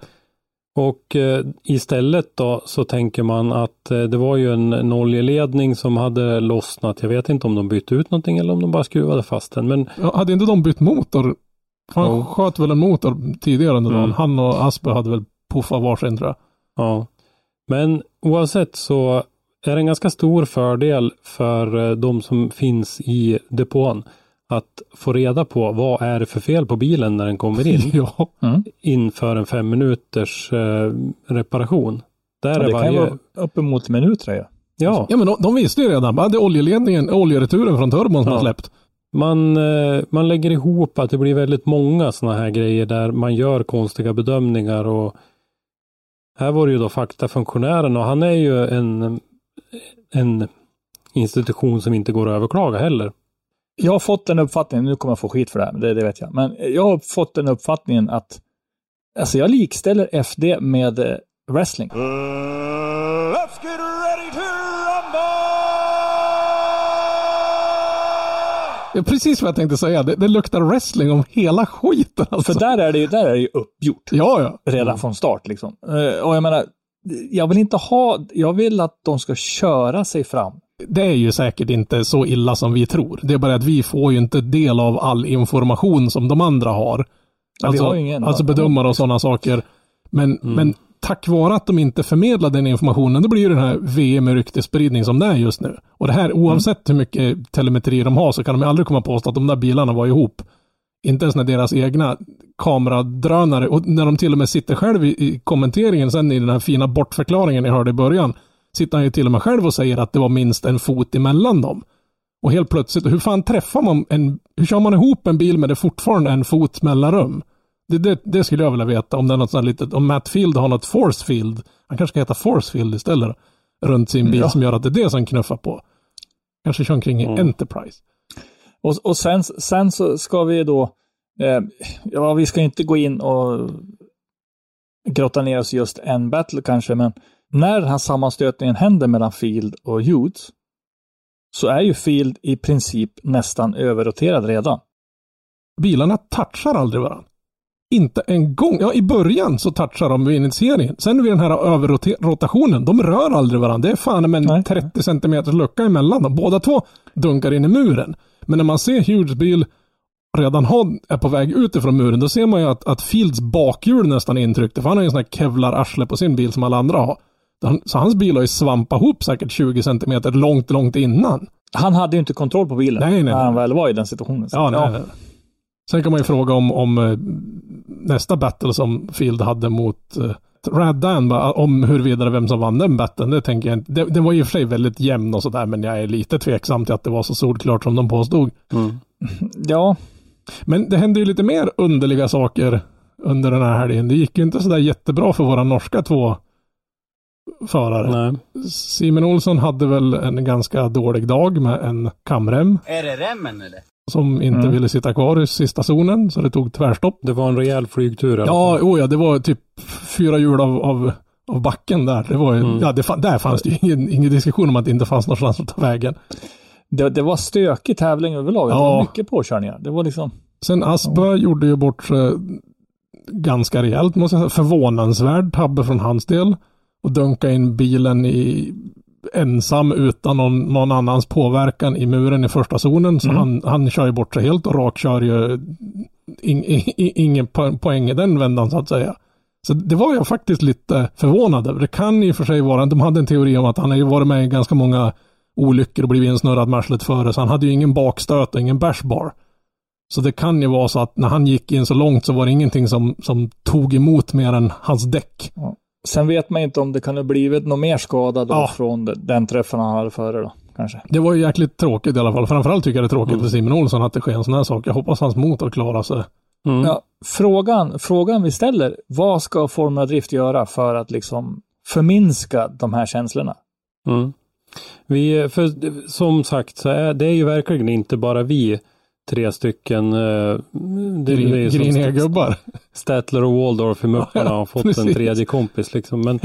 Och eh, istället då så tänker man att eh, det var ju en, oljeledning som hade lossnat. Jag vet inte om de bytte ut någonting eller om de bara skruvade fast den. Men Ja, hade inte de bytt motor? Han Jo. sköt väl en motor tidigare under dagen. Mm. Han och Asper hade väl puffat varsin tror jag. Ja. Men oavsett så är en ganska stor fördel för eh, de som finns i depån att få reda på vad är det för fel på bilen när den kommer in *laughs* ja. inför en fem minuters eh, reparation. Där Ja, är det kan ju varje... vara uppemot en minut tror jag. Ja, ja, men de, de visste ju redan. Det är oljeledningen, oljereturen från turbon som Ja. har släppt. man, eh, man lägger ihop att det blir väldigt många sådana här grejer där man gör konstiga bedömningar och här var det ju då faktafunktionären och han är ju en, en institution som inte går att överklaga heller. Jag har fått den uppfattningen, nu kommer jag få skit för det här, men det, det vet jag. Men jag har fått den uppfattningen att alltså jag likställer FD med eh, wrestling. Uh, let's get ready to rumble! Ja, precis vad jag tänkte säga. Det, det luktar wrestling om hela skiten alltså. För där är det ju, där är det ju uppgjort. Ja, ja. Redan från start liksom. Eh, Och jag menar, jag vill inte ha, jag vill att de ska köra sig fram. Det är ju säkert inte så illa som vi tror. Det är bara att vi får ju inte del av all information som de andra har. vi Alltså, har ingen- alltså bedömare och sådana saker. Men, men tack vare att de inte förmedlar den informationen, då blir ju den här VM med ryktesspridning som det är just nu. Och det här, oavsett hur mycket telemetri de har, så kan de aldrig komma påstå att de där bilarna var ihop. Inte ens när deras egna kameradrönare, och när de till och med sitter själv i, i kommenteringen sen i den här fina bortförklaringen ni hörde i början, sitter han ju till och med själv och säger att det var minst en fot emellan dem. Och helt plötsligt, hur fan träffar man en, hur kör man ihop en bil med det fortfarande en fot mellanrum? Det, det, det skulle jag vilja veta om det är något sånt litet, om Matt Field har något force field, han kanske ska heta force field istället, runt sin bil Ja. som gör att det är det som knuffar på. Kanske kör omkring i Mm. Enterprise. Och, och sen, sen så ska vi då, eh, ja vi ska inte gå in och grotta ner oss i just en battle kanske, men när den här sammanstötningen händer mellan Field och Hughes så är ju Field i princip nästan överroterad redan. Bilarna touchar aldrig varandra. Inte en gång. Ja, i början så touchar de vid initieringen. Sen vid den här överrotationen, de rör aldrig varandra. Det är fan med en Nej. 30 centimeters lucka emellan dem. Båda två dunkar in i muren. Men när man ser Hughes bil redan har, är på väg ut ifrån muren, då ser man ju att, att Fields bakhjul nästan är intryckta. För han har ju en sån här kevlar-arsle på sin bil som alla andra har. Så hans bil har ju svampat ihop säkert 20 centimeter långt, långt innan. Han hade ju inte kontroll på bilen Nej, nej, när han väl var i den situationen. Ja, nej, nej. Sen kan man ju fråga om, om eh, nästa battle som Field hade mot uh, Rad Dan, va, om huruvida vem som vann den battlen, det tänker jag inte. Det, det var i och för sig väldigt jämn och sådär, men jag är lite tveksam till att det var så solklart som de påstod. *laughs* Ja, Men det hände ju lite mer underliga saker under den här helgen. Det gick ju inte sådär jättebra för våra norska två förare. Nej. Simon Olsson hade väl en ganska dålig dag med en kamrem Är det remmen eller? som inte Mm. ville sitta kvar i sista zonen, så det tog tvärstopp. Det var en rejäl flygtur Ja, oh ja, det var typ fyra hjul av, av, av backen där. Det var ju, Mm. ja, det, där fanns det ju ingen, ingen diskussion om att det inte fanns någonstans att ta vägen. det, det var stökig tävling överlag. Det Ja. var mycket påkörningar. Det var liksom... Sen Aspa gjorde ju bort sig ganska rejält, måste jag säga. Förvånansvärd tabbe från hans del. Och dunka in bilen i ensam utan någon, någon annans påverkan i muren i första zonen. Så han, han kör ju bort sig helt och rakkör ju in, i- i- ingen po- poäng i den vändan så att säga. Så det var jag faktiskt lite förvånad över. Det kan i och för sig vara, de hade en teori om att han har ju varit med i ganska många olyckor och blivit insnurrad med arslet före, så han hade ju ingen bakstöt och ingen bashbar. Så det kan ju vara så att när han gick in så långt så var det ingenting som, som tog emot mer än hans däck. Sen vet man inte om det kan ha blivit något mer skada då Ja. från de- den träffen han hade före då, kanske. Det var ju jäkligt tråkigt i alla fall. Framförallt tycker jag det är tråkigt Mm. för Simon Olsson att det sker en sån här sak. Jag hoppas hans motor klarar sig. Mm. Ja, frågan, frågan vi ställer, vad ska Formula Drift göra för att liksom förminska de här känslorna? Mm. Vi, för, som sagt, så är, det är ju verkligen inte bara vi tre stycken eh, det, det Grin, som griniga gubbar. Statler och Waldorf i Mupparna *laughs* har fått precis. en tredje kompis liksom. Men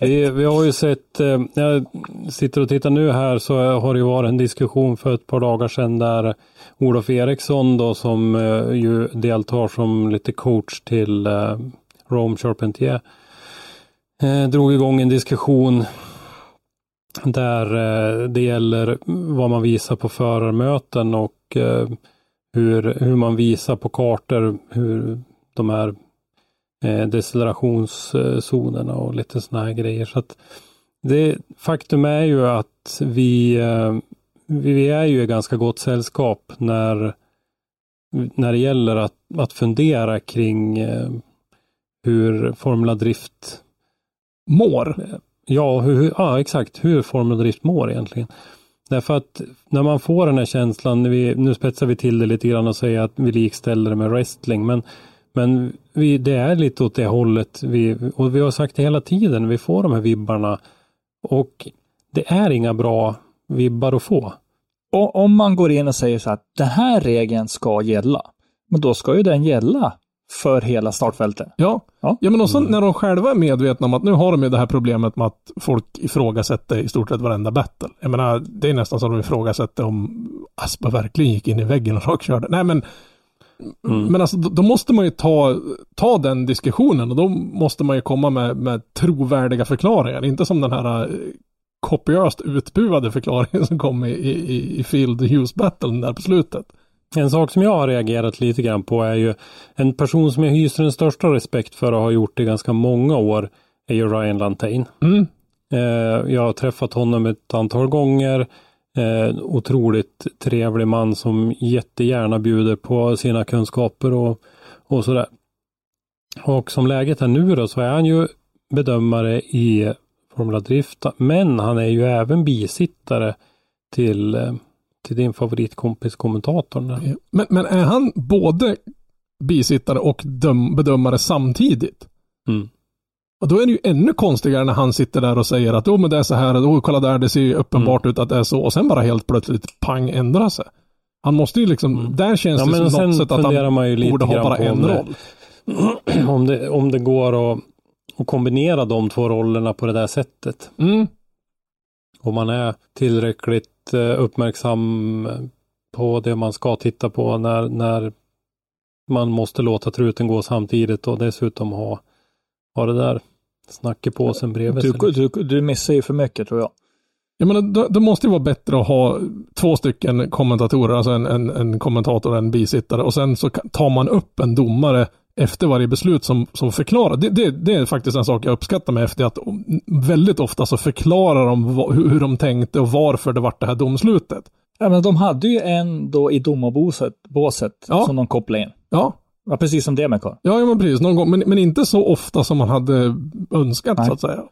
vi, vi har ju sett, eh, jag sitter och tittar nu här så har det ju varit en diskussion för ett par dagar sedan där Olof Eriksson då som eh, ju deltar som lite coach till eh, Rome Charpentier eh, drog igång en diskussion där eh, det gäller vad man visar på förarmöten och eh, hur, hur man visar på kartor hur de här eh, decelerationszonerna och lite sådana här grejer. Så att det, faktum är ju att vi, eh, vi är ju i ganska gott sällskap när, när det gäller att, att fundera kring eh, hur Formula Drift Mår. Ja, hur, ja, exakt hur Formel Drift mår egentligen. Därför att när man får den här känslan, vi, nu spetsar vi till det lite grann och säger att vi likställer det med wrestling, men, men vi, det är lite åt det hållet. Vi, och vi har sagt det hela tiden, vi får de här vibbarna. Och det är inga bra vibbar att få. Och om man går in och säger så att den här regeln ska gälla, men då ska ju den gälla för hela startfältet. Ja. Ja. ja, men också när de själva är medvetna om att nu har de ju det här problemet med att folk ifrågasätter i stort sett varenda battle. Jag menar, det är nästan som de ifrågasätter om Aspa verkligen gick in i väggen och rakkörde. Nej, men Men alltså, då, måste man ju ta, ta den diskussionen och då måste man ju komma med, med trovärdiga förklaringar. Inte som den här eh, kopiöst utbuade förklaringen som kom i, i, i Field Hughes Battlen där på slutet. En sak som jag har reagerat lite grann på är ju en person som jag hyser den största respekt för och har gjort det ganska många år är ju Ryan Lantain. Mm. Eh, jag har träffat honom ett antal gånger. Eh, otroligt trevlig man som jättegärna bjuder på sina kunskaper och, och sådär. Och som läget är nu då så är han ju bedömare i Formula Drift, men han är ju även bisittare till, eh, till din favoritkompis kommentatorn. där. Men, men är han både bisittare och döm, bedömare samtidigt? Mm. Och då är det ju ännu konstigare när han sitter där och säger att oh, men det är så här, oh, kolla där, det ser ju uppenbart Mm. ut att det är så och sen bara helt plötsligt pang ändra sig. Han måste ju liksom, Mm. där känns Ja, det som något sätt att han man ju lite borde ha bara en det- roll. *clears throat* om, det, om det går att, att kombinera de två rollerna på det där sättet. Mm. Om man är tillräckligt eh, uppmärksam på det man ska titta på när, när man måste låta truten gå samtidigt och dessutom ha, ha det där snacket på sen bredvid sig. Du, du, du missar ju för mycket tror jag. Jag menar, det, det måste ju vara bättre att ha två stycken kommentatorer, alltså en, en, en kommentator och en bisittare och sen så tar man upp en domare efter varje beslut som, som förklarar. Det, det, det är faktiskt en sak jag uppskattar med efter att väldigt ofta så förklarar de hur, de tänkte och varför det vart det här domslutet. Ja, men de hade ju en då i domarbåset båset, Ja. som de kopplade in. Ja, Ja, precis som det med ja, ja men precis. Någon gång, men, men inte så ofta som man hade önskat Nej. så att säga.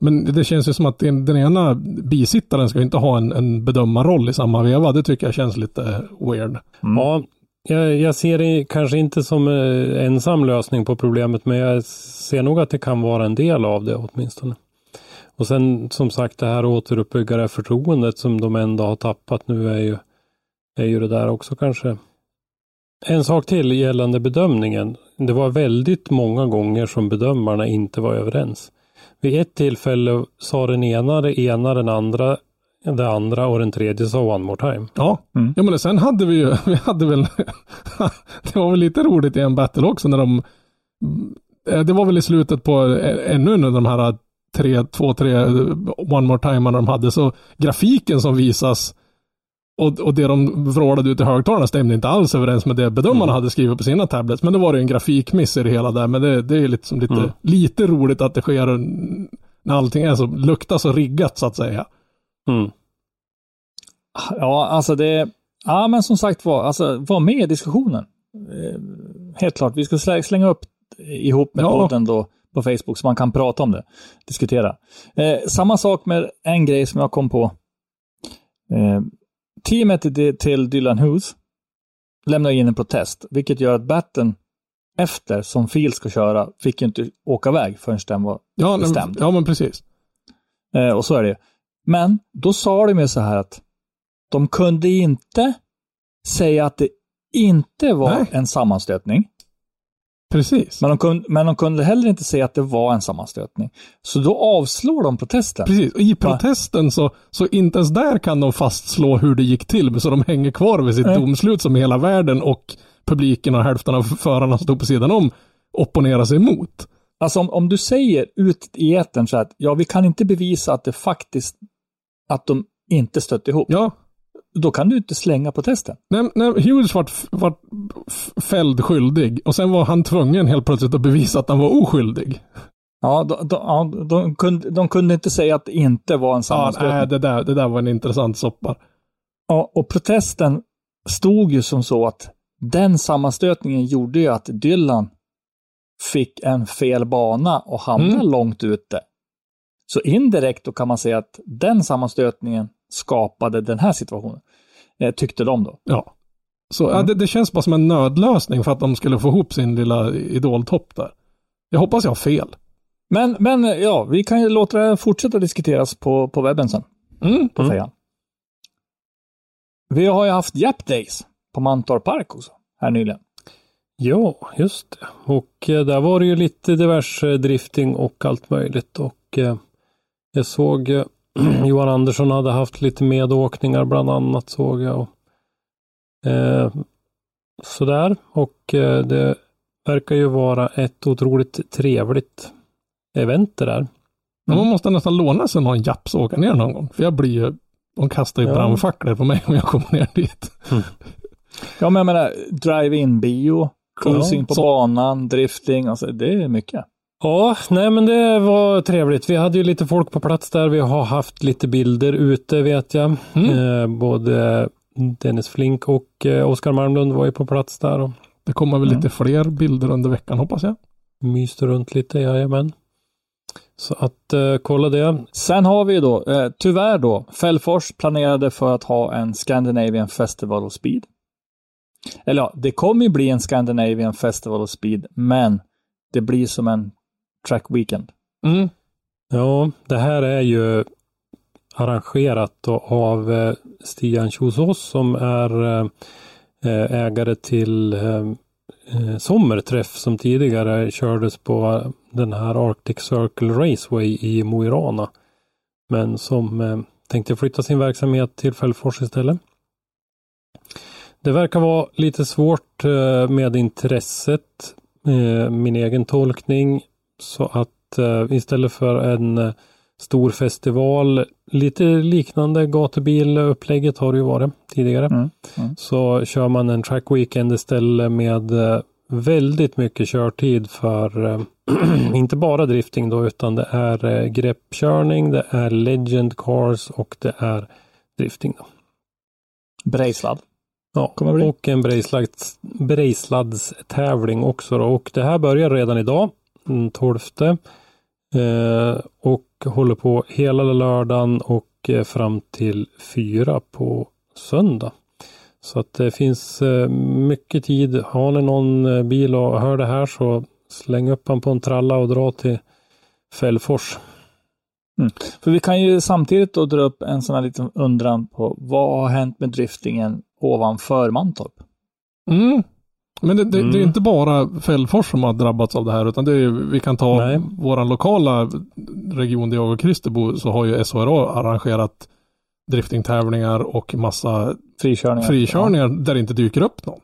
Men det känns ju som att den, den ena bisittaren ska inte ha en, en bedömarroll i samma veva. Det tycker jag känns lite weird. Ja, jag, jag ser det kanske inte som eh, ensam lösning på problemet, men jag ser nog att det kan vara en del av det åtminstone. Och sen som sagt det här återuppbygga det förtroendet som de ändå har tappat nu är ju, är ju det där också kanske. En sak till gällande bedömningen. Det var väldigt många gånger som bedömarna inte var överens. Vid ett tillfälle sa den ena det ena, den andra det andra och den tredje sa one more time. Ja, Mm. ja men sen hade vi ju, *laughs* vi hade väl, *laughs* det var väl lite roligt i en battle också när de, eh, det var väl i slutet på eh, ännu en av de här tre, två, tre eh, one more time de hade, så grafiken som visas och, och det de vrålade ut i högtalarna stämde inte alls överens med det bedömarna hade skrivit på sina tablets. Men det var det en grafikmiss i det hela där. Men det, det är liksom lite, Mm. lite roligt att det sker när allting är så, luktar så riggat så att säga. Mm. Ja, alltså det... Ja, men som sagt var, alltså var med i diskussionen. Eh, Helt klart, vi ska slä- slänga upp ihop med Ja. podden då på Facebook så man kan prata om det, diskutera. Eh, samma sak med en grej som jag kom på. Eh, teamet till- Dylan Hughes lämnar in en protest, vilket gör att batten efter som Phil ska köra fick ju inte åka iväg förrän den var Ja, Bestämd. ja men precis. Eh, och så är det. Men då sa de ju så här att de kunde inte säga att det inte var Nej. en sammanstötning. Precis. Men de, kunde, men de kunde heller inte säga att det var en sammanstötning. Så då avslår de protesten. Precis, och i protesten så, så inte ens där kan de fastslå hur det gick till, så de hänger kvar vid sitt Nej. domslut som hela världen och publiken och hälften av förarna som stod på sidan om opponerar sig emot. Alltså om, om du säger ut i etern så att ja, vi kan inte bevisa att det faktiskt, att de inte stött ihop. Ja, Då kan du inte slänga protesten. när, när Hughes vart, vart f- fälld skyldig och sen var han tvungen helt plötsligt att bevisa att han var oskyldig. Ja, de, de, ja, de, kunde, de kunde inte säga att det inte var en Ja, sammanstötning. nej, det, där, det där var en intressant soppa. Ja, och protesten stod ju som så att den sammanstötningen gjorde ju att Dylan fick en fel bana och hamnade Mm. långt ute. Så indirekt då kan man säga att den sammanstötningen skapade den här situationen. Eh, tyckte de då. Ja. Så ja, Mm. det, det känns bara som en nödlösning för att de skulle få ihop sin lilla idoltopp där. Jag hoppas jag har fel. Men, men eh, ja, vi kan ju låta det fortsätta diskuteras på, på webben sen. Mm. På fejan. Vi har ju haft Jap Days på Mantorp Park också, här nyligen. Ja, just det. Och eh, där var det ju lite diverse drifting och allt möjligt. Och eh, jag såg eh, *clears throat* Johan Andersson hade haft lite medåkningar bland annat såg jag. Och, eh, sådär. Och eh, det verkar ju vara ett otroligt trevligt event det där. Men man måste nästan låna sig någon japs och åka ner någon gång. För jag blir ju, de kastar ju Ja. brandfacklor på mig om jag kommer ner dit. Ja, men jag menar, drive-in bio, cruising Ja, på så- banan, drifting, alltså det är mycket. Ja, nej men det var trevligt. Vi hade ju lite folk på plats där. Vi har haft lite bilder ute vet jag. Mm. Eh, både Dennis Flink och eh, Oskar Malmlund var ju på plats där och Det kommer väl Mm. lite fler bilder under veckan hoppas jag. myste runt lite, jajamän. Så att eh, kolla det. Sen har vi ju då, eh, tyvärr då, Fällfors planerade för att ha en Scandinavian Festival of Speed. Eller ja, det kommer ju bli en Scandinavian Festival of Speed, men det blir som en track weekend. Mm. Ja, det här är ju arrangerat då av eh, Stian Kjosås som är eh, eh, ägare till Sommerträff som tidigare kördes på den här Arctic Circle Raceway i Mo i Rana. Men som eh, tänkte flytta sin verksamhet till Fällfors istället. Det verkar vara lite svårt eh, med intresset, eh, min egen tolkning. Så att eh, istället för en eh, stor festival, lite liknande gatubilupplägget har det ju varit tidigare. Mm, mm. Så kör man en track weekend istället med eh, väldigt mycket körtid för eh, *clears throat* inte bara drifting då utan det är greppkörning, det är legend cars och det är drifting. Då. Brejslad. Ja, och en Brejslads, Brejsladstävling också. Då. Och det här börjar redan idag, den 12. Eh, och håller på hela lördagen och eh, fram till fyra på söndag. Så att det finns eh, mycket tid. Har ni någon bil och hör det här så släng upp han på en tralla och dra till Fällfors. För vi kan ju samtidigt då dra upp en sån här liten undran på vad har hänt med driftingen ovanför Mantorp? Mm. Men det, det, det är Mm. inte bara Fällfors som har drabbats av det här, utan det är, vi kan ta Nej. våran lokala region där jag och Christer bor, så har ju SHRA arrangerat driftingtävlingar och massa Frikörningar. frikörningar där det inte dyker upp någon.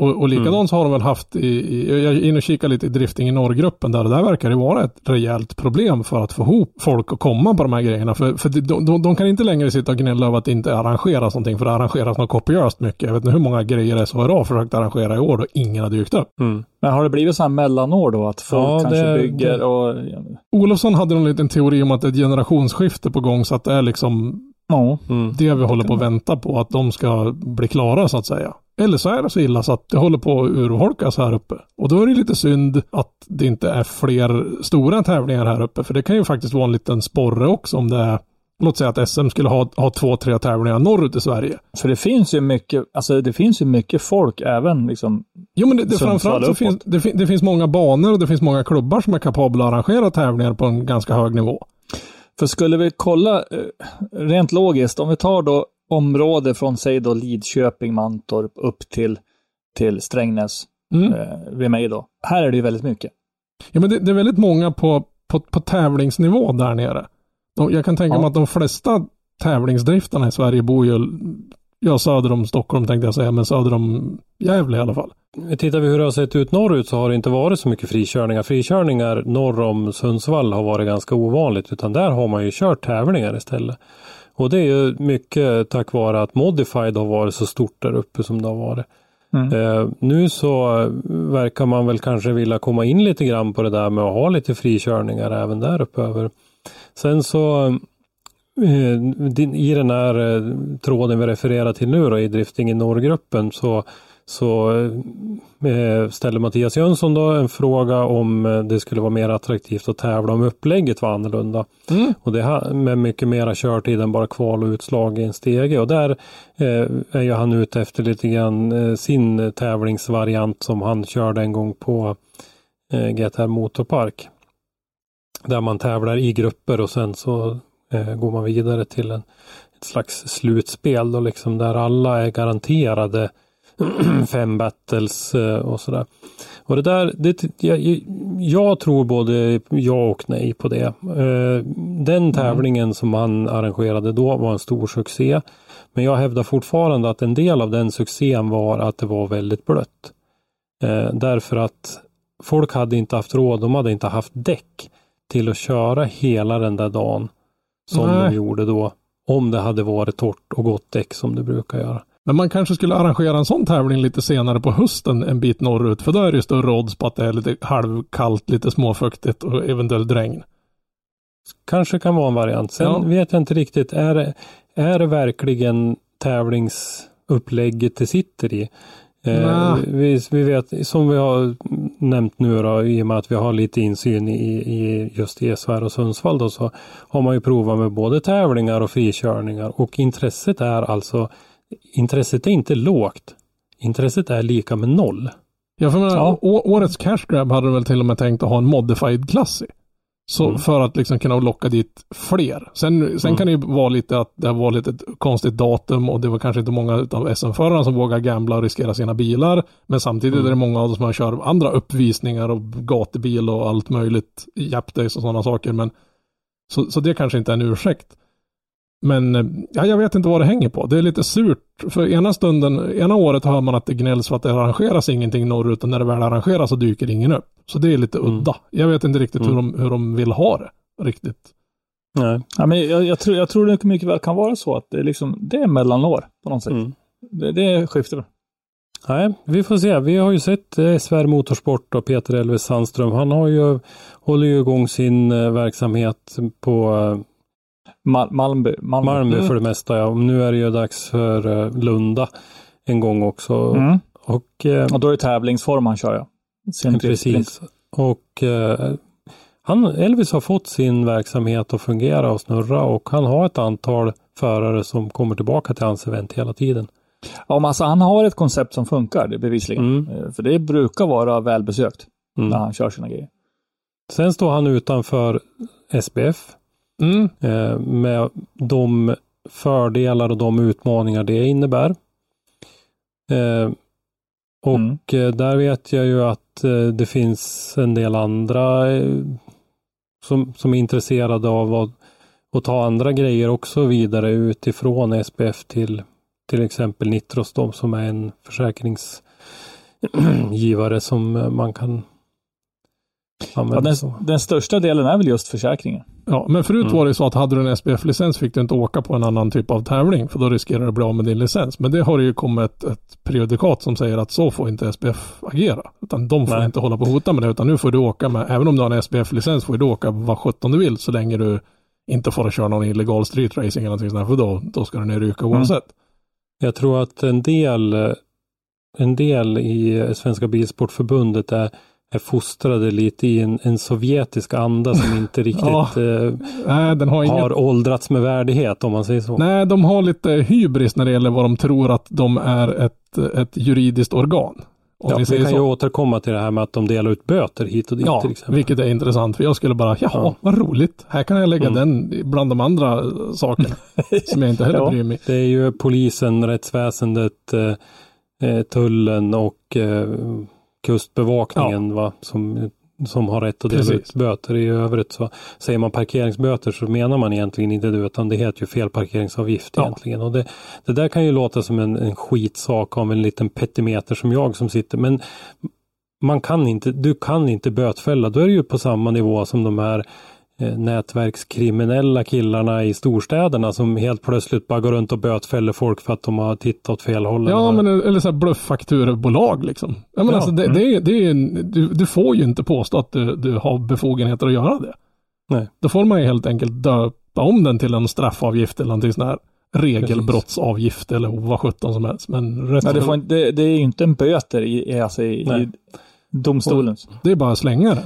Och, och likadant så har de väl haft i, i, jag är inne och kikar lite i drifting i norrgruppen där, och där verkar det vara ett rejält problem för att få ihop folk att komma på de här grejerna. För, för de, de, de kan inte längre sitta och gnälla över att det inte arrangeras någonting, för det arrangeras något kopiöst mycket. Jag vet inte hur många grejer SHRA har försökt arrangera i år och ingen har dykt upp. Mm. Men har det blivit så här mellanår då? Att folk Ja, kanske det- bygger och... Olofsson hade en liten teori om att det är ett generationsskifte på gång, så att det är liksom Ja. Mm. det vi håller på att vänta på, att de ska bli klara så att säga. Eller så är det så illa så att det håller på att urholkas här uppe. Och då är det lite synd att det inte är fler stora tävlingar här uppe. För det kan ju faktiskt vara en liten sporre också om det är Låt säga att SM skulle ha, ha två, tre tävlingar norrut i Sverige. För det finns ju mycket, alltså det finns ju mycket folk även liksom. Jo men det, det, framförallt så finns det, det finns många banor och det finns många klubbar som är kapabla att arrangera tävlingar på en ganska hög nivå. För skulle vi kolla eh, rent logiskt, om vi tar då område från säg då Lidköping, Mantorp upp till, till Strängnäs Mm. eh, vid mig då. Här är det ju väldigt mycket. Ja, men det, det är väldigt många på, på, på tävlingsnivå där nere. De, jag kan tänka Ja. mig att de flesta tävlingsdriftarna i Sverige bor ju, ja söder om Stockholm tänkte jag säga, men söder om Gävle i alla fall. Tittar vi hur det har sett ut norrut så har det inte varit så mycket frikörningar. Frikörningar norr om Sundsvall har varit ganska ovanligt utan där har man ju kört tävlingar istället. Och det är ju mycket tack vare att Modified har varit så stort där uppe som det har varit. Mm. Eh, nu så verkar man väl kanske vilja komma in lite grann på det där med att ha lite frikörningar även där uppe över. Sen så eh, i den här eh, tråden vi refererar till nu då i Drifting i norrgruppen så så eh, ställer Mattias Jönsson då en fråga om eh, det skulle vara mer attraktivt att tävla om upplägget var annorlunda. Mm. Och det med mycket mera körtid än bara kval och utslag i en stege. Och där eh, är ju han ute efter lite grann sin tävlingsvariant som han körde en gång på GTR Motorpark. Där man tävlar i grupper och sen så går man vidare till en, ett slags slutspel då liksom där alla är garanterade *clears throat* fem battles eh, och sådär. Och det där, det, jag, jag tror både ja och nej på det. Eh, Den tävlingen som han arrangerade då var en stor succé. Men jag hävdar fortfarande att en del av den succén var att det var väldigt blött. Eh, Därför att folk hade inte haft råd, de hade inte haft däck till att köra hela den där dagen som Nej. de gjorde då. Om det hade varit torrt och gott däck som det brukar göra. Men man kanske skulle arrangera en sån tävling lite senare på hösten en bit norrut. För då är det ju större odds på att det är lite halvkallt, lite småfuktigt och eventuellt regn. Kanske kan vara en variant. Sen Ja. vet jag inte riktigt. Är det, är det verkligen tävlingsupplägget det sitter i? Eh, vi, vi vet, som vi har nämnt nu då, i och med att vi har lite insyn i, i just ESVR och Sundsvall då, så har man ju provat med både tävlingar och frikörningar och intresset är alltså, intresset är inte lågt. Intresset är lika med noll. Ja, för menar, Ja. årets cash grab hade väl till och med tänkt att ha en modified klass i. Så Mm. för att liksom kunna locka dit fler. Sen, sen Mm. kan det ju vara lite att det var lite ett konstigt datum och det var kanske inte många av SM-förarna som vågar gambla och riskera sina bilar. Men samtidigt Mm. är det många av dem som kör andra uppvisningar och gatubil och allt möjligt. Japdays och sådana saker. Men, så, så det kanske inte är en ursäkt. Men eh, ja, jag vet inte vad det hänger på. Det är lite surt. För ena stunden, ena året hör man att det gnälls för att det arrangeras ingenting norrut och när det väl arrangeras så dyker ingen upp. Så det är lite Mm. udda. Jag vet inte riktigt hur, Mm. de, hur de vill ha det. Riktigt. Nej. Ja, men jag, jag, tror, jag tror det mycket väl kan vara så att det är, liksom, det är mellanår på något sätt. Mm. Det, det skiftar. Nej, vi får se. Vi har ju sett eh, SVR Motorsport och Peter Elvis Sandström. Han har ju, håller ju igång sin eh, verksamhet på Mal. Malmby. Malmö Mm. för det mesta, ja. Nu är det ju dags för eh, Lunda en gång också. Mm. Och eh, Och då är det tävlingsform han kör ja. Sin. Precis. Och eh, han, Elvis har fått sin verksamhet att fungera och snurra och han har ett antal förare som kommer tillbaka till hans event hela tiden. Ja, men alltså han har ett koncept som funkar, det bevisligen. Mm. Eh, För det brukar vara välbesökt Mm. när han kör sina grejer. Sen står han utanför SBF Mm. eh, med de fördelar och de utmaningar det innebär. Eh, och Mm. eh, där vet jag ju att det finns en del andra som, som är intresserade av att, att ta andra grejer också vidare utifrån SPF till till exempel Nitros då, som är en försäkringsgivare som man kan Ja, den, den största delen är väl just försäkringen. Ja, men förut Mm. var det så att hade du en SPF-licens fick du inte åka på en annan typ av tävling för då riskerar du att bli av med din licens. Men det har ju kommit ett, ett periodikat som säger att så får inte SPF agera. Utan de får Nej. inte hålla på och hota med det utan nu får du åka med, även om du har en SPF-licens får du åka vad sjutton du vill så länge du inte får köra någon illegal street racing eller någonting sånt här, för då, då ska du ner ryka oavsett. Jag tror att en del, en del i Svenska Bilsportförbundet är, är fostrade lite i en, en sovjetisk anda som inte *laughs* riktigt Ja, eh, Nej, den har inget har åldrats med värdighet om man säger så. Nej, de har lite hybris när det gäller vad de tror att de är ett, ett juridiskt organ. Om ja, vi vi kan så. ju återkomma till det här med att de delar ut böter hit och dit Ja, till exempel. vilket är intressant. För jag skulle bara, jaha, Ja. vad roligt. Här kan jag lägga Mm. den bland de andra eh, sakerna. *laughs* som jag inte heller Ja. bryr mig. Det är ju polisen, rättsväsendet, eh, eh, tullen och eh, kustbevakningen va, som, som har rätt att dela Precis. ut böter. I övrigt så säger man parkeringsböter så menar man egentligen inte det utan det heter ju fel parkeringsavgift Ja. egentligen. Och det, det där kan ju låta som en, en skitsak av en liten petimeter som jag som sitter men man kan inte, du kan inte bötfälla. Då är det ju på samma nivå som de här nätverkskriminella killarna i storstäderna som helt plötsligt bara går runt och bötfäller folk för att de har tittat åt fel håll. Ja, eller- men eller så här blufffakturebolag liksom. Ja, men Ja, alltså det, mm. det, är, det är, du, du får ju inte påstå att du, du har befogenheter att göra det. Nej. Då får man ju helt enkelt döpa om den till en straffavgift eller någonting sån här regelbrottsavgift eller vad sjutton som helst. Men Ja, det, får, inte- det, det är ju inte en böter i, alltså i, Nej. i domstolens. det är bara att slänga den.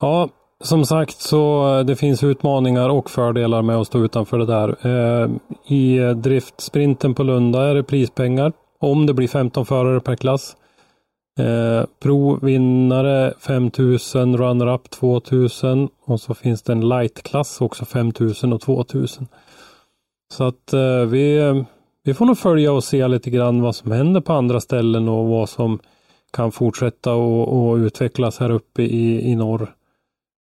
Ja, som sagt så eh, det finns utmaningar och fördelar med att stå utanför det där. Eh, I eh, driftsprinten på Lunda är det prispengar om det blir 15 förare per klass. Eh, Provvinnare 5000, runner-up 2000 och så finns det en light-klass också 5000 och 2000. Så att vi, vi får nog följa och se lite grann vad som händer på andra ställen och vad som kan fortsätta och, och utvecklas här uppe i, i norr.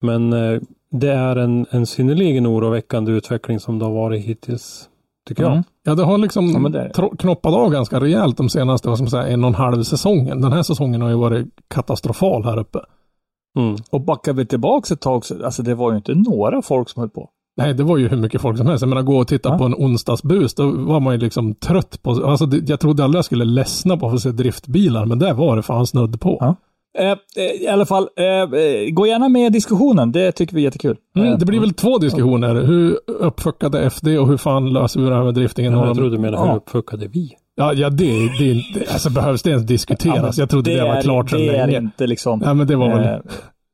Men eh, det är en, en synnerligen oroväckande utveckling som det har varit hittills, tycker jag. Mm. Ja, det har liksom Ja, det knoppat av ganska rejält de senaste, vad ska man säga, en och en halv säsongen. Den här säsongen har ju varit katastrofal här uppe. Mm. Och backar vi tillbaka ett tag så, alltså det var ju inte några folk som höll på. Nej, det var ju hur mycket folk som helst. Jag menar, gå och titta Ja. på en onsdagsbus, då var man ju liksom trött på, alltså jag trodde aldrig jag skulle ledsna på att få se driftbilar, men där var det fan snudd på. Ja. Eh, eh, I alla fall, eh, eh, gå gärna med i diskussionen. Det tycker vi är jättekul. Mm, det blir väl två diskussioner. Hur uppfuckade FD och hur fan löser vi det här med driftingen? Ja, Har jag de- trodde du menade Ja. hur uppfuckade vi? Ja, ja det, det, det alltså behövs det ens diskuteras? Ja, jag trodde det, var är- klart sedan Det är länge. inte liksom Ja, men det var väl... eh,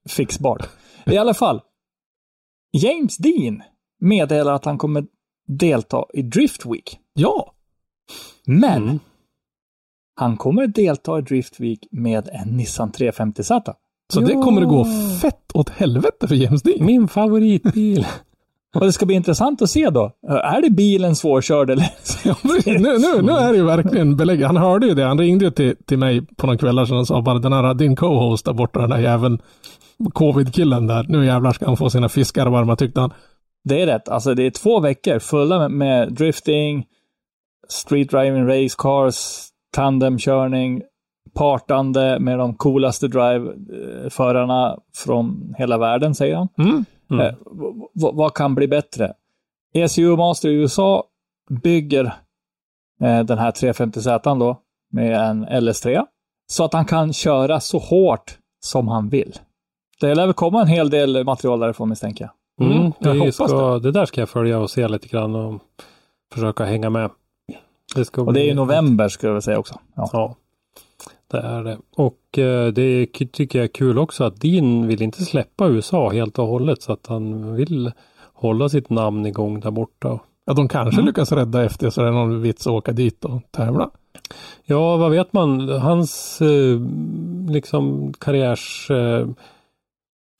fixbart. I alla fall, James Dean meddelar att han kommer delta i Drift Week. Ja, Men Mm. Han kommer delta i Drift Week med en Nissan 350Z. så det Ja. kommer att gå fett åt helvete för James Dean. Min favoritbil. *laughs* Och det ska bli intressant att se då. Är det bilen svårkörd eller? *laughs* Nu, nu, nu *laughs* är det ju verkligen belägg. Han hörde ju det. Han ringde ju till, till mig på någon kväll och sa bara den här din co-host där borta, den där jäveln covid-killen där. Nu jävlar ska han få sina fiskar varma tyckte han. Det är rätt. Alltså det är två veckor fulla med, med drifting, street driving race cars, tandemkörning, partande med de coolaste drive-förarna från hela världen, säger han. Mm. Mm. Eh, v- v- vad kan bli bättre? ECU Master i USA bygger eh, den här 350Z då med en LS3 så att han kan köra så hårt som han vill. Det lär väl komma en hel del material därifrån misstänker jag. Mm, jag det, hoppas ska, det där ska jag följa och se lite grann och försöka hänga med. Det ska Och det är i november ska jag väl säga också. Ja. Ja, det är det. Och eh, det tycker jag är kul också att Dean vill inte släppa USA helt och hållet så att han vill hålla sitt namn igång där borta. Ja, de kanske lyckas rädda efter så det är någon vits att åka dit och tävla. Ja, vad vet man? Hans eh, liksom karriärs eh,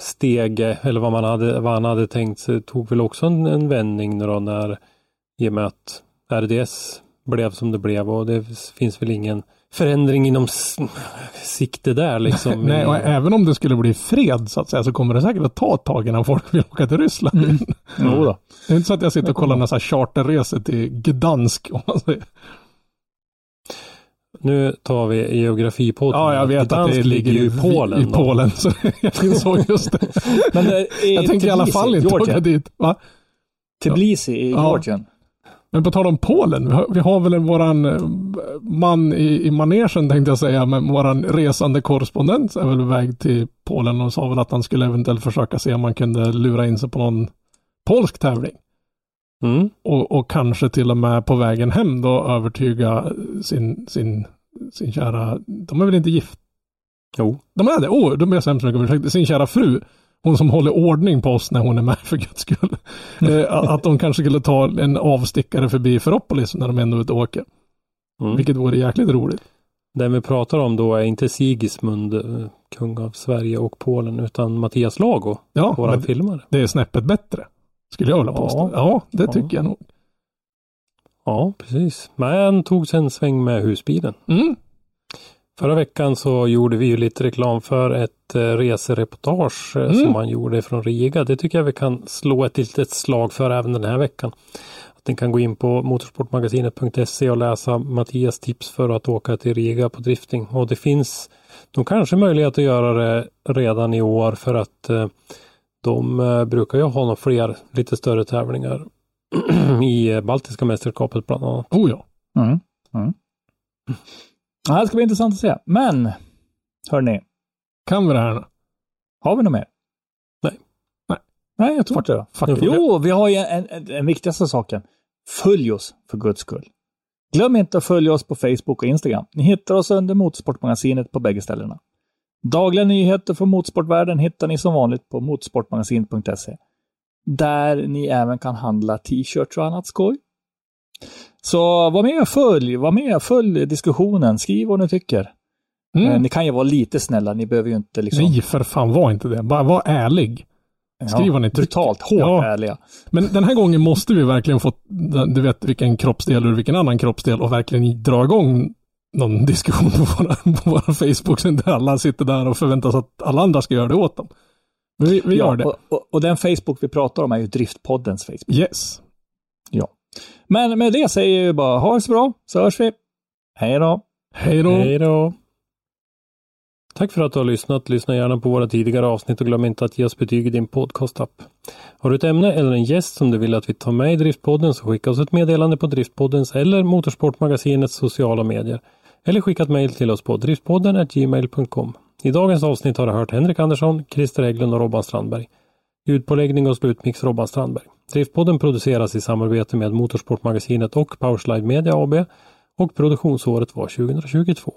stege eller vad, man hade, vad han hade tänkt sig tog väl också en, en vändning då när i och med att RDS blev som det blev och det finns väl ingen förändring inom sikte där liksom. *laughs* Nej, och även om det skulle bli fred så att säga så kommer det säkert att ta ett tag innan folk *laughs* vill åka till Ryssland. Mm. Jo då. Det är inte så att jag sitter och kollar några charterresor till Gdansk. Om man säger. Nu tar vi geografipodden. Ja, jag vet att Gdansk det ligger ju i Polen. I. Polen, så *laughs* jag insåg just det. Men det är jag tänker i alla fall inte åka Georgien. dit. Va? Tbilisi i Ja. Men på tal om Polen, vi har, vi har väl en våran eh, man i, i manegen tänkte jag säga, men våran resande korrespondent är väl väg till Polen och sa väl att han skulle eventuellt försöka se om man kunde lura in sig på någon polsk tävling. Mm. Och, och kanske till och med på vägen hem då övertyga sin, sin, sin kära, de är väl inte gift? Jo. De är det? Åh, oh, de är så hemskt mycket ursäkt. Sin kära fru. Hon som håller ordning på oss när hon är med för guds skull. eh, att- de kanske skulle ta en avstickare förbi Ferropolis när de ändå är ute och åker. Mm. Vilket vore jäkligt roligt. Den vi pratar om då är inte Sigismund, eh, kung av Sverige och Polen, utan Mattias Lago, Ja, våran filmare. det är snäppet bättre. Skulle jag vilja Ja. påstå. Ja, det Ja. tycker jag nog. Ja, precis. Men tog sig en sväng med husbilen. Mm. Förra veckan så gjorde vi ju lite reklam för ett eh, resereportage eh, Mm. som man gjorde från Riga. Det tycker jag vi kan slå ett litet slag för även den här veckan. Att ni kan gå in på motorsportmagasinet.se och läsa Mattias tips för att åka till Riga på drifting. Och det finns nog kanske möjlighet att göra det redan i år för att eh, de brukar ju ha några fler lite större tävlingar *clears throat* i Baltiska mästerskapet bland annat. Oh ja. Mm. Mm. Ja, det ska bli intressant att se. Men, hörni, Kan vi det här nu? har vi något mer? Nej. Nej. Nej, jag tror inte det. Fuck it. Jo, vi har ju en, en, en viktigaste saken. Följ oss för guds skull. Glöm inte att följa oss på Facebook och Instagram. Ni hittar oss under Motorsportmagasinet på bägge ställena. Dagliga nyheter från motorsportvärlden hittar ni som vanligt på motorsportmagasinet.se. Där ni även kan handla t-shirts och annat skoj. Så var med och följ, var med och följ diskussionen. Skriv vad ni tycker. Mm. Eh, Ni kan ju vara lite snälla, ni behöver ju inte liksom... Nej, för fan var inte det. Bara var ärlig. skriv vad ni tycker. Brutalt, hårt Ja. ärliga. Men den här gången måste vi verkligen få, du vet vilken kroppsdel ur vilken annan kroppsdel och verkligen dra igång någon *laughs* diskussion på våra, på våra Facebook så inte alla sitter där och förväntar sig att alla andra ska göra det åt dem. Men vi, vi gör det. Och, och, och den Facebook vi pratar om är ju Driftpoddens Facebook. Yes. Ja. Men med det säger jag bara ha det så bra, så hörs vi. Hej då! Hej då. Hej då! Tack för att du har lyssnat. Lyssna gärna på våra tidigare avsnitt och glöm inte att ge oss betyg i din podcastapp. Har du ett ämne eller en gäst som du vill att vi tar med i Driftpodden så skicka oss ett meddelande på Driftpoddens eller Motorsportmagasinets sociala medier. Eller skicka ett mejl till oss på driftpodden gmail.com. I dagens avsnitt har du hört Henrik Andersson, Christer Hägglund och Robban Strandberg. Ljudpåläggning och slutmix Robban Strandberg. Driftpodden produceras i samarbete med Motorsportmagasinet och Powerslide Media AB och produktionsåret var 2022.